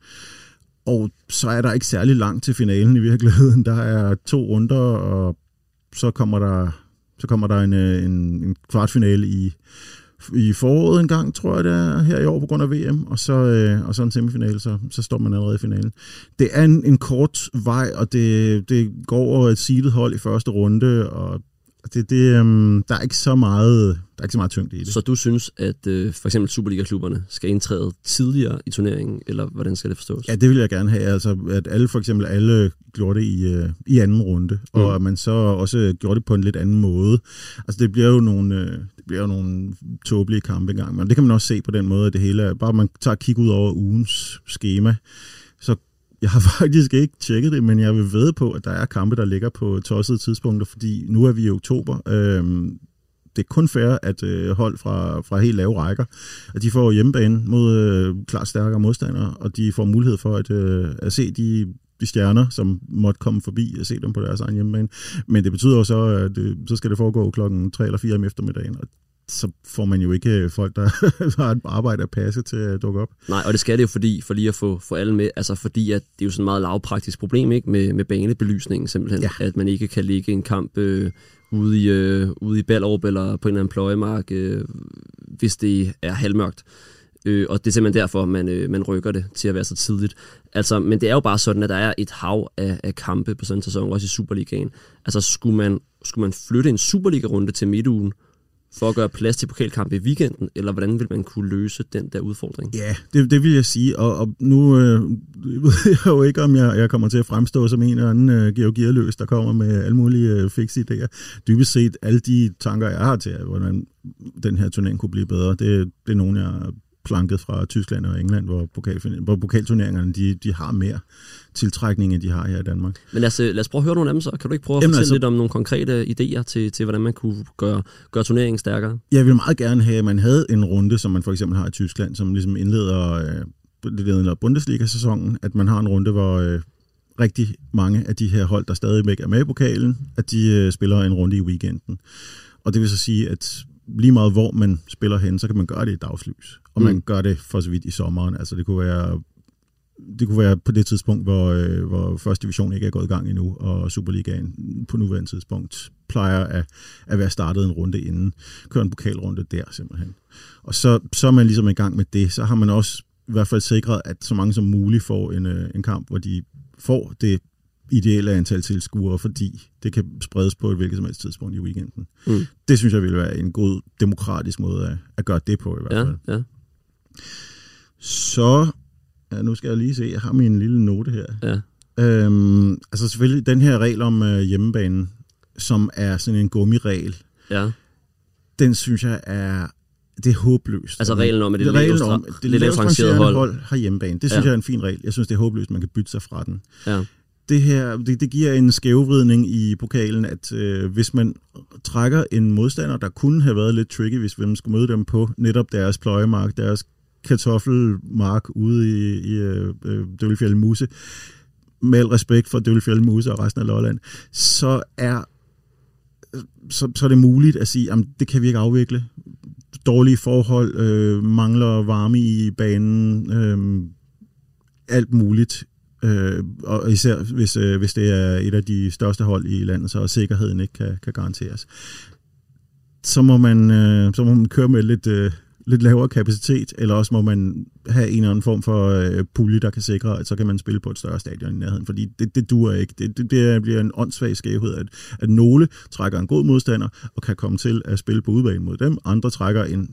Og så er der ikke særlig langt til finalen i virkeligheden. Der er to runder, og så kommer der, så kommer der en, øh, en, en kvartfinale i, i foråret en gang, tror jeg det er, her i år på grund af VM, og så, øh, og så en semifinale, så, så står man allerede i finalen. Det er en, en kort vej, og det, det går over et seedet hold i første runde, og det, det, øhm, der er ikke så meget, der er ikke så meget tyngde i det. Så du synes, at øh, for eksempel Superliga-klubberne skal indtræde tidligere i turneringen, eller hvordan skal det forstås? Ja, det vil jeg gerne have. Altså, at alle for eksempel alle gjorde det i, øh, i anden runde, mm. og at man så også gjorde det på en lidt anden måde. Altså, det bliver jo nogle, øh, det bliver jo nogle tåbelige kampe engang, men det kan man også se på den måde, at det hele er, bare man tager kig ud over ugens schema, så jeg har [laughs] faktisk ikke tjekket det, men jeg vil ved på, at der er kampe, der ligger på tossede tidspunkter, fordi nu er vi i oktober. Øhm, det er kun fair, at øh, hold fra, fra helt lave rækker, at de får hjemmebane mod øh, klart stærkere modstandere, og de får mulighed for at, øh, at se de, de stjerner, som måtte komme forbi og se dem på deres egen hjemmebane. Men det betyder også, at det, så skal det foregå klokken 3 eller 4 om eftermiddagen, og så får man jo ikke folk, der [laughs] har et arbejde at passe til at dukke op. Nej, og det skal det jo fordi, for lige at få, få alle med, altså fordi at det er jo sådan et meget lavpraktisk problem ikke med, med banebelysningen simpelthen, ja. at man ikke kan ligge en kamp øh, ude i, øh, ude i Ballerup eller på en eller anden pløjemark, øh, hvis det er halvmørkt. Øh, og det er simpelthen derfor, man, øh, man rykker det til at være så tidligt. Altså, men det er jo bare sådan, at der er et hav af, af kampe på sådan en sæson, også i Superligaen. Altså, skulle man, skulle man flytte en Superliga-runde til midtugen, for at gøre plads til pokalkamp i weekenden, eller hvordan vil man kunne løse den der udfordring? Ja, det, det vil jeg sige, og, og nu øh, [laughs] ved jeg jo ikke, om jeg, jeg kommer til at fremstå som en eller anden øh, georgierløs, der kommer med alle mulige øh, fikse idéer. Dybest set, alle de tanker, jeg har til, hvordan den her turnering kunne blive bedre, det, det er nogen, jeg planket fra Tyskland og England, hvor, pokal, hvor pokalturneringerne de, de har mere tiltrækning, end de har her i Danmark. Men lad os, lad os prøve at høre nogle af dem så. Kan du ikke prøve at Jamen fortælle altså, lidt om nogle konkrete idéer til, til, hvordan man kunne gøre, gøre turneringen stærkere? Jeg vil meget gerne have, at man havde en runde, som man for eksempel har i Tyskland, som ligesom indleder, øh, det leder Bundesliga-sæsonen, at man har en runde, hvor øh, rigtig mange af de her hold, der stadig er med i pokalen, at de øh, spiller en runde i weekenden. Og det vil så sige, at lige meget hvor man spiller hen, så kan man gøre det i dagslys. Og mm. man gør det for så vidt i sommeren. Altså det kunne være det kunne være på det tidspunkt, hvor, øh, hvor første division ikke er gået i gang endnu, og Superligaen på nuværende tidspunkt plejer at, at være startet en runde inden. Køre en pokalrunde der simpelthen. Og så, så er man ligesom i gang med det. Så har man også i hvert fald sikret, at så mange som muligt får en, øh, en kamp, hvor de får det ideelle antal tilskuere, fordi det kan spredes på et hvilket som helst tidspunkt i weekenden. Mm. Det synes jeg ville være en god demokratisk måde at, at gøre det på i hvert fald. Ja, ja. Så, ja, nu skal jeg lige se, jeg har min lille note her. Ja. Øhm, altså selvfølgelig den her regel om øh, hjemmebanen, som er sådan en gummiregel, ja. den synes jeg er det er håbløst. Altså reglen om, at det, reglen om, det lavest rangerede hold. hold har hjemmebane. Det synes ja. jeg er en fin regel. Jeg synes, det er håbløst, man kan bytte sig fra den. Ja. Det her, det, det giver en skævvridning i pokalen, at øh, hvis man trækker en modstander, der kunne have været lidt tricky, hvis man skulle møde dem på netop deres pløjemark, deres kartoffelmark ude i, i øh, øh Muse, med al respekt for Døvlefjeld Muse og resten af Lolland, så er så, så er det muligt at sige, at det kan vi ikke afvikle. Dårlige forhold, øh, mangler varme i banen, øh, alt muligt. Øh, og især hvis, øh, hvis det er et af de største hold i landet, så sikkerheden ikke kan, kan garanteres. Så må man, øh, så må man køre med lidt, øh, lidt lavere kapacitet, eller også må man have en eller anden form for øh, pulje, der kan sikre, at så kan man spille på et større stadion i nærheden, fordi det, det duer ikke. Det, det, det bliver en åndssvag skævhed, at, at nogle trækker en god modstander og kan komme til at spille på udbanen mod dem, andre trækker en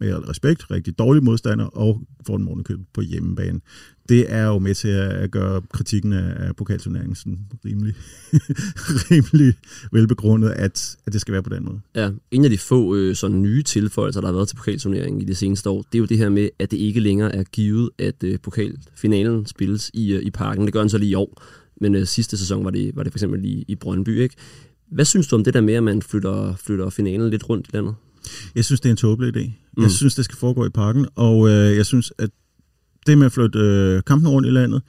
med al respekt, rigtig dårlig modstander, og får den morgenkøb på hjemmebane. Det er jo med til at gøre kritikken af pokalturneringen sådan rimelig, [laughs] rimelig velbegrundet, at, at det skal være på den måde. Ja, en af de få øh, sådan nye tilføjelser, der har været til pokalturneringen i det seneste år, det er jo det her med, at det ikke længere er givet, at øh, pokalfinalen spilles i, øh, i parken. Det gør den så lige i år, men øh, sidste sæson var det, var det for eksempel i, i Brøndby. Ikke? Hvad synes du om det der med, at man flytter, flytter finalen lidt rundt i landet? Jeg synes, det er en tåbelig idé. Mm. Jeg synes, det skal foregå i parken, og øh, jeg synes, at det med at flytte øh, kampen rundt i landet,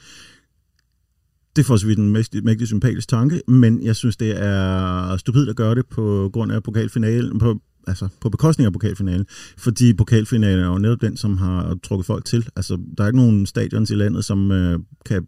det får så vidt en mægtig, mægtig sympatisk tanke, men jeg synes, det er stupidt at gøre det på grund af pokalfinalen, på, altså på bekostning af pokalfinalen, fordi pokalfinalen er jo netop den, som har trukket folk til. Altså, der er ikke nogen stadions i landet, som øh, kan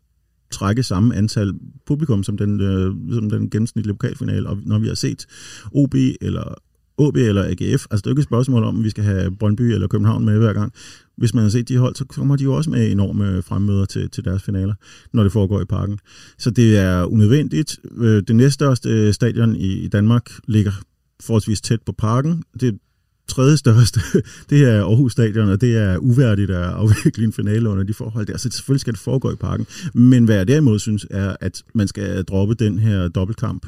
trække samme antal publikum som den, øh, som den gennemsnitlige pokalfinale, og når vi har set OB eller OB eller AGF. Altså, det er jo ikke et spørgsmål om, at vi skal have Brøndby eller København med hver gang. Hvis man har set de hold, så kommer de jo også med enorme fremmøder til, til deres finaler, når det foregår i parken. Så det er unødvendigt. Øh, det næststørste øh, stadion i, Danmark ligger forholdsvis tæt på parken. Det tredje største, [laughs] det er Aarhus Stadion, og det er uværdigt at afvikle en finale under de forhold der. Så selvfølgelig skal det foregå i parken. Men hvad jeg derimod synes, er, at man skal droppe den her dobbeltkamp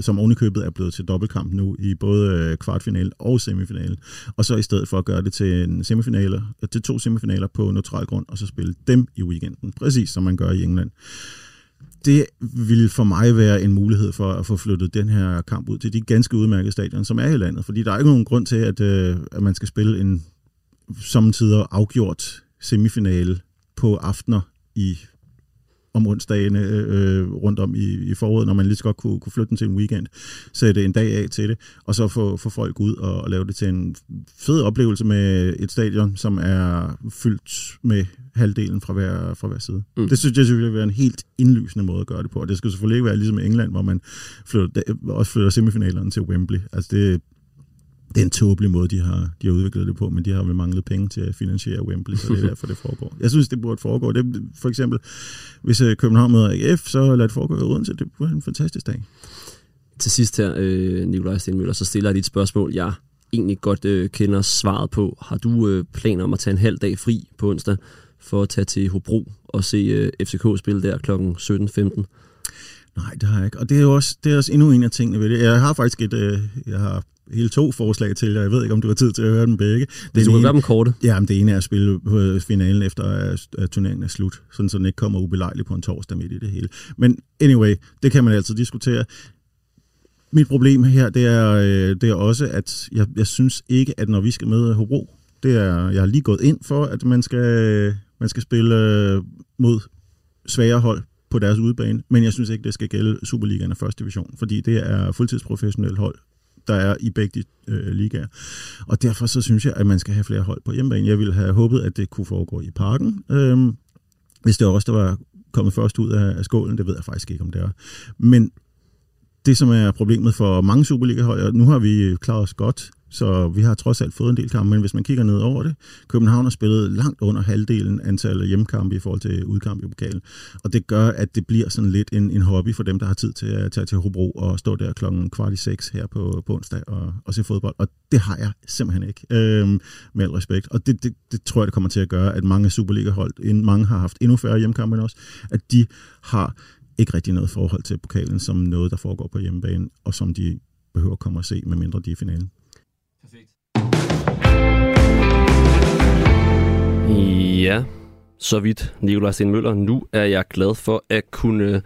som ovenikøbet er blevet til dobbeltkamp nu i både øh, kvartfinale og semifinale. Og så i stedet for at gøre det til en semifinale, til to semifinaler på neutral grund, og så spille dem i weekenden, præcis som man gør i England. Det vil for mig være en mulighed for at få flyttet den her kamp ud til de ganske udmærkede stadion, som er i landet. Fordi der er ikke nogen grund til, at, øh, at man skal spille en samtidig afgjort semifinale på aftener i om onsdagene øh, rundt om i, i foråret, når man lige så godt kunne, kunne flytte den til en weekend, sætte en dag af til det, og så få, få folk ud og, og lave det til en fed oplevelse med et stadion, som er fyldt med halvdelen fra hver, fra hver side. Mm. Det synes jeg vil være en helt indlysende måde at gøre det på, og det skal selvfølgelig ikke være ligesom i England, hvor man flytter, også flytter semifinalerne til Wembley. Altså det, det er en tåbelig måde, de har, de har udviklet det på, men de har vel manglet penge til at finansiere Wembley, så det er [laughs] derfor, det foregår. Jeg synes, det burde foregå. Det, for eksempel, hvis øh, København møder AGF, så lad det foregå i Odense. Det bliver en fantastisk dag. Til sidst her, øh, Nikolaj Stenmøller, så stiller jeg dit spørgsmål, jeg egentlig godt øh, kender svaret på. Har du øh, planer om at tage en halv dag fri på onsdag for at tage til Hobro og se øh, FCK spille der kl. 17.15? Nej, det har jeg ikke. Og det er jo også, det er også endnu en af tingene ved det. Jeg har faktisk et, øh, jeg har hele to forslag til, og jeg ved ikke, om du har tid til at høre dem begge. Det du kan gøre dem korte. Ja, men det ene er at spille på finalen efter, at turneringen er slut, sådan så den ikke kommer ubelejligt på en torsdag midt i det hele. Men anyway, det kan man altid diskutere. Mit problem her, det er, øh, det er også, at jeg, jeg synes ikke, at når vi skal møde Hobro, det er, jeg har lige gået ind for, at man skal, man skal spille øh, mod svære hold på deres udebane, men jeg synes ikke, det skal gælde Superligaen og første division, fordi det er fuldtidsprofessionelt hold, der er i begge de øh, ligaer. Og derfor så synes jeg, at man skal have flere hold på hjemmebane. Jeg ville have håbet, at det kunne foregå i parken. Øh, hvis det var os, der var kommet først ud af, af skålen, det ved jeg faktisk ikke, om det er. Men det, som er problemet for mange Superliga-hold, og nu har vi klaret os godt så vi har trods alt fået en del kampe, men hvis man kigger ned over det, København har spillet langt under halvdelen antal hjemmekampe i forhold til udkamp i pokalen. Og det gør, at det bliver sådan lidt en, en hobby for dem, der har tid til at tage til Hobro og stå der klokken kvart i seks her på, på onsdag og, og se fodbold. Og det har jeg simpelthen ikke, øhm, med al respekt. Og det, det, det tror jeg, det kommer til at gøre, at mange Superliga-hold, mange har haft endnu færre hjemmekampe end os, at de har ikke rigtig noget forhold til pokalen som noget, der foregår på hjemmebane, og som de behøver at komme og se, medmindre de er i finalen. Ja, så vidt Nikolaj Sten Møller. Nu er jeg glad for at kunne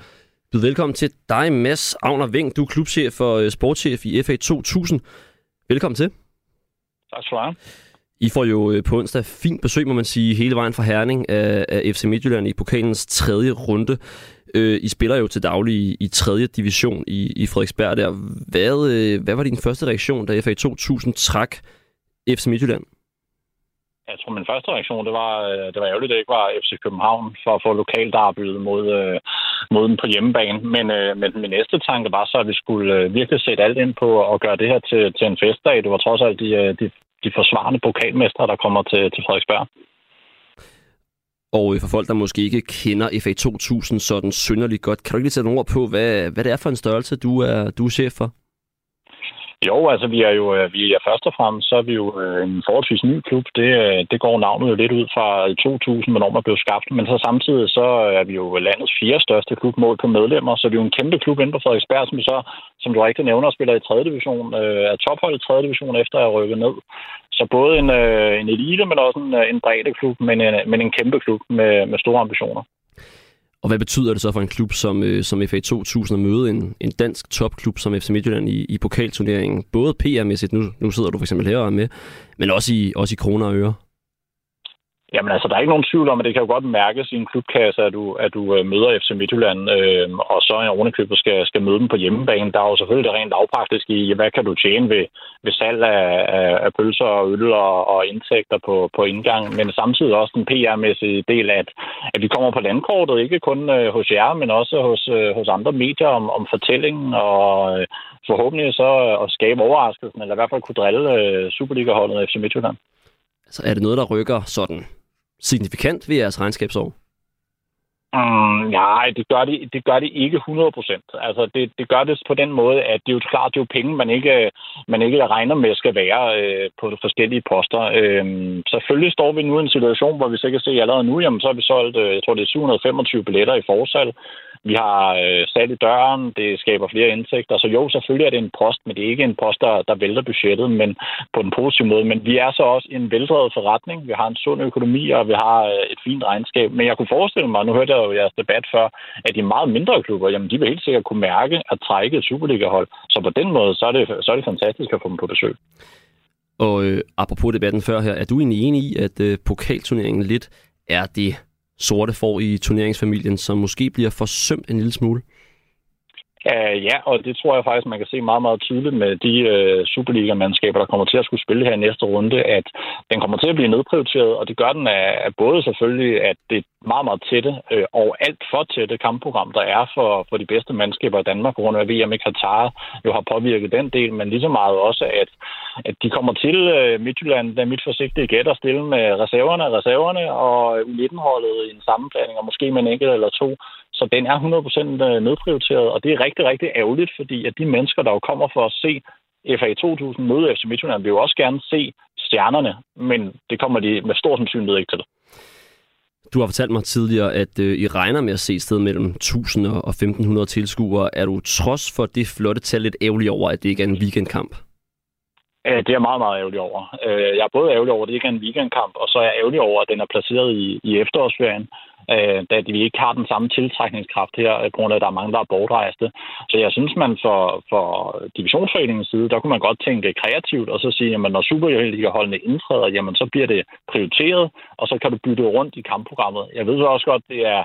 byde velkommen til dig, Mads Agner Ving. Du er klubchef og øh, sportschef i FA 2000. Velkommen til. Tak skal du have. I får jo øh, på onsdag fint besøg, må man sige, hele vejen fra Herning af, af FC Midtjylland i pokalens tredje runde. Øh, I spiller jo til daglig i, i tredje division i, i Frederiksberg der. Hvad, øh, hvad var din første reaktion, da FA 2000 trak FC Midtjylland? Jeg tror, min første reaktion, det var, øh, det var ærgerligt, at det ikke var FC København for at få lokaldarbyet mod, øh, mod den på hjemmebane. Men, men min næste tanke var så, at vi skulle virkelig sætte alt ind på at gøre det her til, til en festdag. Det var trods alt de, de, de forsvarende pokalmestre, der kommer til, til Frederiksberg. Og øh, for folk, der måske ikke kender FA 2000 sådan synderligt godt, kan du ikke lige sætte nogle ord på, hvad, hvad det er for en størrelse, du er, du er chef for? Jo, altså vi er jo øh, vi er først og fremmest, så er vi jo øh, en forholdsvis ny klub. Det, det går navnet jo lidt ud fra 2000, hvornår man blev skabt. Men så samtidig så er vi jo landets fire største klub mål på medlemmer, så vi er jo en kæmpe klub inden for Frederiksberg, som vi så, som du rigtig nævner, spiller i 3. division, er topholdet i 3. division efter at have rykket ned. Så både en, øh, en elite, men også en, øh, en bredde klub, men en, men en kæmpe klub med, med store ambitioner. Og hvad betyder det så for en klub som, øh, som FA 2000 at møde en, en dansk topklub som FC Midtjylland i, i pokalturneringen? Både PR-mæssigt, nu, nu sidder du for eksempel her med, men også i, også i kroner og øre. Jamen altså, der er ikke nogen tvivl om, at det kan jo godt mærkes i en klubkasse, at du, at du øh, møder FC Midtjylland, øh, og så en ovenikøbet skal, skal møde dem på hjemmebane. Der er jo selvfølgelig det rent lavpraktisk i, hvad kan du tjene ved, ved salg af, af, af pølser og øl og, og indtægter på, på indgang, men samtidig også den PR-mæssige del af, at, at vi kommer på landkortet, ikke kun øh, hos jer, men også hos, øh, hos andre medier om, om fortællingen, og øh, forhåbentlig så at skabe overraskelsen, eller i hvert fald kunne drille øh, Superliga-holdet FC Midtjylland. Så er det noget, der rykker sådan signifikant ved jeres regnskabsår? Mm, nej, det gør det, det gør det ikke 100 procent. Altså, det, det gør det på den måde, at det er jo klart, det er jo penge, man ikke, man ikke regner med skal være øh, på forskellige poster. Øh, selvfølgelig står vi nu i en situation, hvor vi så kan se allerede nu, jamen, så har vi solgt, øh, jeg tror det er 725 billetter i forsal. Vi har øh, sat i døren, det skaber flere indtægter. Så jo, selvfølgelig er det en post, men det er ikke en post, der, der vælter budgettet men på den positive måde. Men vi er så også en veldrevet forretning. Vi har en sund økonomi, og vi har øh, et fint regnskab. Men jeg kunne forestille mig, nu hørte jeg jo jeres debat før, at de meget mindre klubber, jamen de vil helt sikkert kunne mærke at trække et Superliga-hold. Så på den måde, så er det, så er det fantastisk at få dem på besøg. Og øh, apropos debatten før her, er du egentlig enig i, at øh, pokalturneringen lidt er det sorte får i turneringsfamilien, som måske bliver forsømt en lille smule? Uh, ja, og det tror jeg faktisk, man kan se meget, meget tydeligt med de uh, Superliga-mandskaber, der kommer til at skulle spille her i næste runde, at den kommer til at blive nedprioriteret, og det gør den af, af både selvfølgelig, at det meget, meget tætte uh, og alt for tætte kampprogram, der er for, for de bedste mandskaber i Danmark, på grund af VM i Katar jo har påvirket den del, men lige så meget også, at, at de kommer til uh, Midtjylland, der er mit forsigtige gæt at stille med reserverne reserverne, og U19-holdet i en sammenblanding, og måske med en enkelt eller to, så den er 100% øh, nedprioriteret, og det er rigtig, rigtig ærgerligt, fordi at de mennesker, der jo kommer for at se FA 2000 møde FC Midtjylland, vil jo også gerne se stjernerne, men det kommer de med stor sandsynlighed ikke til. Du har fortalt mig tidligere, at øh, I regner med at se sted mellem 1000 og 1500 tilskuere. Er du trods for det flotte tal lidt ærgerlig over, at det ikke er en weekendkamp? Det er jeg meget, meget ærgerlig over. Øh, jeg er både ærgerlig over, at det ikke er en weekendkamp, og så er jeg ærgerlig over, at den er placeret i, i efterårsferien øh, da vi ikke har den samme tiltrækningskraft her, på grund af, at der er mange, der er bortrejste. Så jeg synes, man for, for divisionsforeningens side, der kunne man godt tænke kreativt, og så sige, at når Superliga-holdene indtræder, jamen så bliver det prioriteret, og så kan du bytte rundt i kampprogrammet. Jeg ved også godt, det er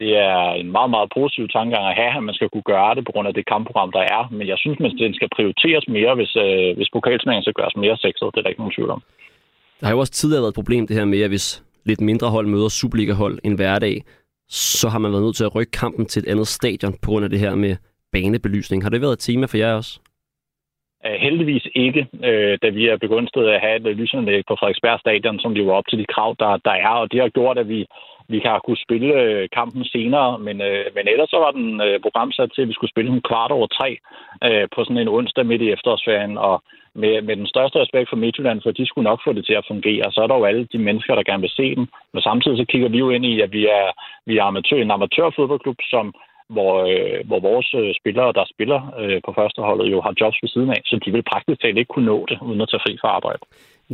det er en meget, meget positiv tankegang at have, at man skal kunne gøre det på grund af det kampprogram, der er. Men jeg synes, at den skal prioriteres mere, hvis, øh, hvis pokalsmængden skal gøres mere sexet. Det er der ikke nogen tvivl om. Der har jo også tidligere været et problem, det her med, at hvis lidt mindre hold møder Superliga-hold en hverdag, så har man været nødt til at rykke kampen til et andet stadion på grund af det her med banebelysning. Har det været et tema for jer også? Øh, heldigvis ikke, øh, da vi er begyndt at have et lysanlæg på Frederiksberg Stadion, som lever op til de krav, der, der er, og det har gjort, at vi, vi har kunne spille øh, kampen senere, men, øh, men ellers så var den øh, programsat til, at vi skulle spille den kvart over tre øh, på sådan en onsdag midt i efterårsferien, og med, med den største respekt for Midtjylland, for de skulle nok få det til at fungere. Så er der jo alle de mennesker, der gerne vil se den, men samtidig så kigger vi jo ind i, at vi er, vi er amatør, en amatørfodboldklub, som hvor, øh, hvor vores øh, spillere, der spiller øh, på førsteholdet, jo har jobs ved siden af, så de vil praktisk talt ikke kunne nå det, uden at tage fri fra arbejde.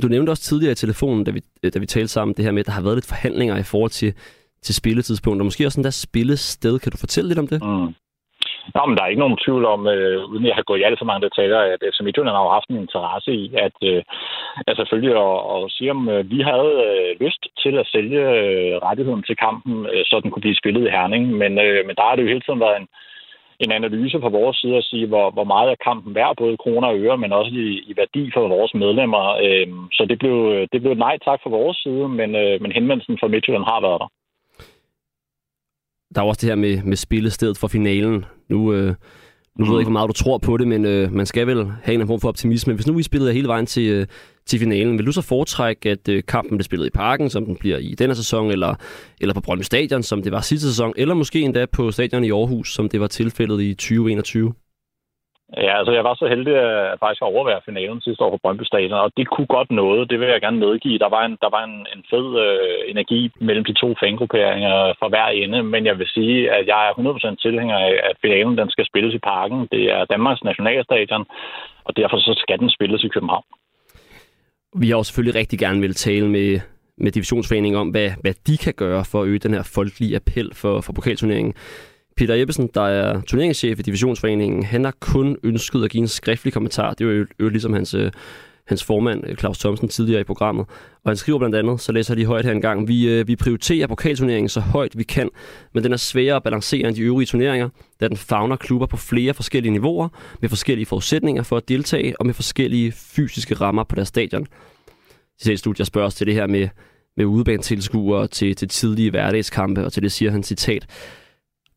Du nævnte også tidligere i telefonen, da vi, da vi talte sammen, det her med, at der har været lidt forhandlinger i forhold til, til spilletidspunkter. Måske også sådan der spillested. Kan du fortælle lidt om det? Mm. Nå, men der er ikke nogen tvivl om, øh, uden jeg har gået i alt for mange detaljer, at FC Midtjylland har haft en interesse i, at, øh, at selvfølgelig at, at sige, om øh, vi havde øh, lyst til at sælge øh, rettigheden til kampen, øh, så den kunne blive spillet i Herning. Men, øh, men der har det jo hele tiden været en, en analyse fra vores side at sige, hvor, hvor meget er kampen værd, både kroner og øre, men også i, i værdi for vores medlemmer. Øh, så det blev, øh, det blev et nej tak fra vores side, men, øh, men henvendelsen fra Midtjylland har været der der er også det her med, med spillestedet for finalen. Nu, øh, nu ved jeg ikke, hvor meget du tror på det, men øh, man skal vel have en form for optimisme. Hvis nu vi spillede hele vejen til, øh, til finalen, vil du så foretrække, at øh, kampen bliver spillet i parken, som den bliver i denne sæson, eller, eller på Brøndby Stadion, som det var sidste sæson, eller måske endda på stadion i Aarhus, som det var tilfældet i 2021? Ja, altså jeg var så heldig at faktisk overvære finalen sidste år på Brøndby Stadion, og det kunne godt noget, det vil jeg gerne medgive. Der var en, der var en, en fed øh, energi mellem de to fangrupperinger fra hver ende, men jeg vil sige, at jeg er 100% tilhænger af, at finalen den skal spilles i parken. Det er Danmarks nationalstadion, og derfor så skal den spilles i København. Vi har jo selvfølgelig rigtig gerne vil tale med, med divisionsforeningen om, hvad, hvad de kan gøre for at øge den her folkelige appel for, for pokalturneringen. Peter Jeppesen, der er turneringschef i Divisionsforeningen, han har kun ønsket at give en skriftlig kommentar. Det var jo, jo ligesom hans, øh, hans formand, øh, Claus Thomsen, tidligere i programmet. Og han skriver blandt andet, så læser jeg lige højt her en gang, vi, øh, vi prioriterer pokalturneringen så højt vi kan, men den er sværere at balancere end de øvrige turneringer, da den fagner klubber på flere forskellige niveauer, med forskellige forudsætninger for at deltage, og med forskellige fysiske rammer på deres stadion. Til studier spørger os til det her med, med udebanetilskuere til, til tidlige hverdagskampe, og til det siger han citat,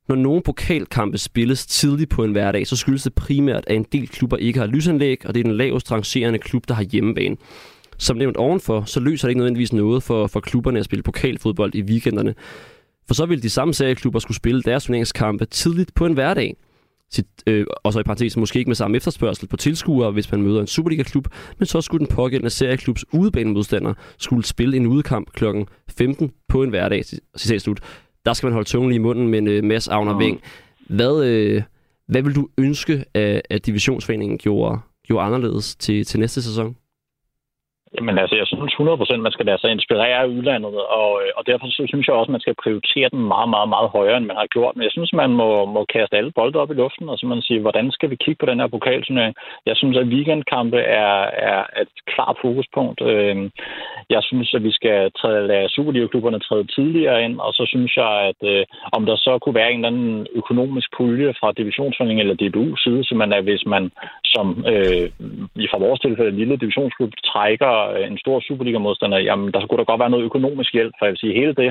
når nogle pokalkampe spilles tidligt på en hverdag, så skyldes det primært, at en del klubber ikke har lysanlæg, og det er den lavest rangerende klub, der har hjemmebane. Som nævnt ovenfor, så løser det ikke nødvendigvis noget for, for klubberne at spille pokalfodbold i weekenderne. For så vil de samme serieklubber skulle spille deres turneringskampe tidligt på en hverdag. Sit, øh, og så i parentes måske ikke med samme efterspørgsel på tilskuere, hvis man møder en Superliga-klub, men så skulle den pågældende serieklubs udebanemodstander skulle spille en udekamp kl. 15 på en hverdag. Citat slut der skal man holde tungen i munden med en øh, masse Agner Ving. Hvad, øh, hvad vil du ønske, at, at divisionsforeningen gjorde, gjorde anderledes til, til næste sæson? Jamen altså, jeg synes 100% man skal lade sig inspirere af udlandet, og, øh, og derfor så synes jeg også, man skal prioritere den meget, meget, meget højere, end man har gjort. Men jeg synes, man må, må kaste alle bolde op i luften, og så man siger, hvordan skal vi kigge på den her pokalturnering? Jeg synes, at weekendkampe er, er et klart fokuspunkt. Øhm, jeg synes, at vi skal træde, lade Superliga-klubberne træde tidligere ind, og så synes jeg, at øh, om der så kunne være en eller anden økonomisk pulje fra divisionsforeningen eller DBU side, så man er, hvis man som øh, fra vores tilfælde lille divisionsklub trækker øh, en stor Superliga-modstander, jamen der skulle der godt være noget økonomisk hjælp, for jeg vil sige, hele det,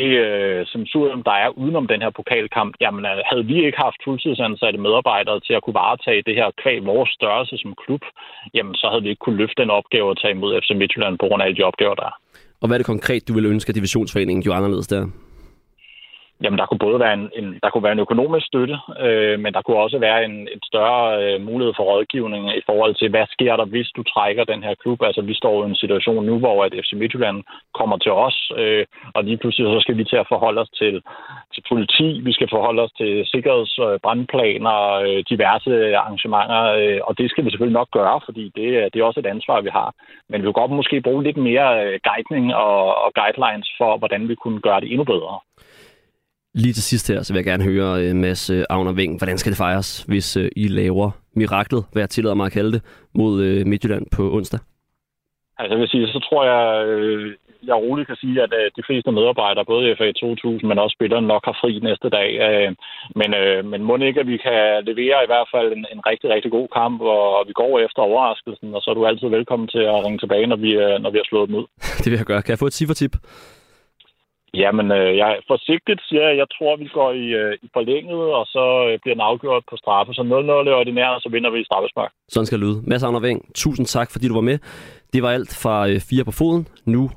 det øh, som surium, der er udenom den her pokalkamp, jamen øh, havde vi ikke haft fuldtidsansatte medarbejdere til at kunne varetage det her kvæg vores størrelse som klub, jamen så havde vi ikke kunne løfte den opgave at tage imod FC Midtjylland på grund af alle de opgaver, der er. Og hvad er det konkret, du vil ønske, at divisionsforeningen gjorde anderledes der? Jamen, der kunne både være en, en, der kunne være en økonomisk støtte, øh, men der kunne også være en, en større øh, mulighed for rådgivning i forhold til, hvad sker der, hvis du trækker den her klub? Altså, vi står i en situation nu, hvor at FC Midtjylland kommer til os, øh, og lige pludselig så skal vi til at forholde os til, til politi, vi skal forholde os til sikkerhedsbrandplaner, øh, diverse arrangementer, øh, og det skal vi selvfølgelig nok gøre, fordi det, det er også et ansvar, vi har. Men vi kunne godt måske bruge lidt mere øh, guidning og, og guidelines for, hvordan vi kunne gøre det endnu bedre. Lige til sidst her, så vil jeg gerne høre uh, Mads uh, Agner Ving. Hvordan skal det fejres, hvis uh, I laver miraklet, hvad jeg tillader mig at kalde det, mod Midtjylland på onsdag? Altså, jeg vil sige, så tror jeg, øh, jeg roligt kan sige, at øh, de fleste medarbejdere, både i FA 2000, men også spillerne, nok har fri næste dag. Øh, men, øh, men må ikke, at vi kan levere i hvert fald en, en rigtig, rigtig god kamp, og vi går efter overraskelsen, og så er du altid velkommen til at ringe tilbage, når vi, øh, når vi har slået dem ud. [laughs] det vil jeg gøre. Kan jeg få et ciffertip? Jamen, øh, jeg forsigtigt siger jeg, jeg tror, vi går i, øh, i forlænget, og så øh, bliver den afgjort på straffe. Så 0-0 er ordinær, og så vinder vi i straffespark. Sådan skal det lyde. Mads Agner Veng, tusind tak, fordi du var med. Det var alt fra øh, Fire på Foden. Nu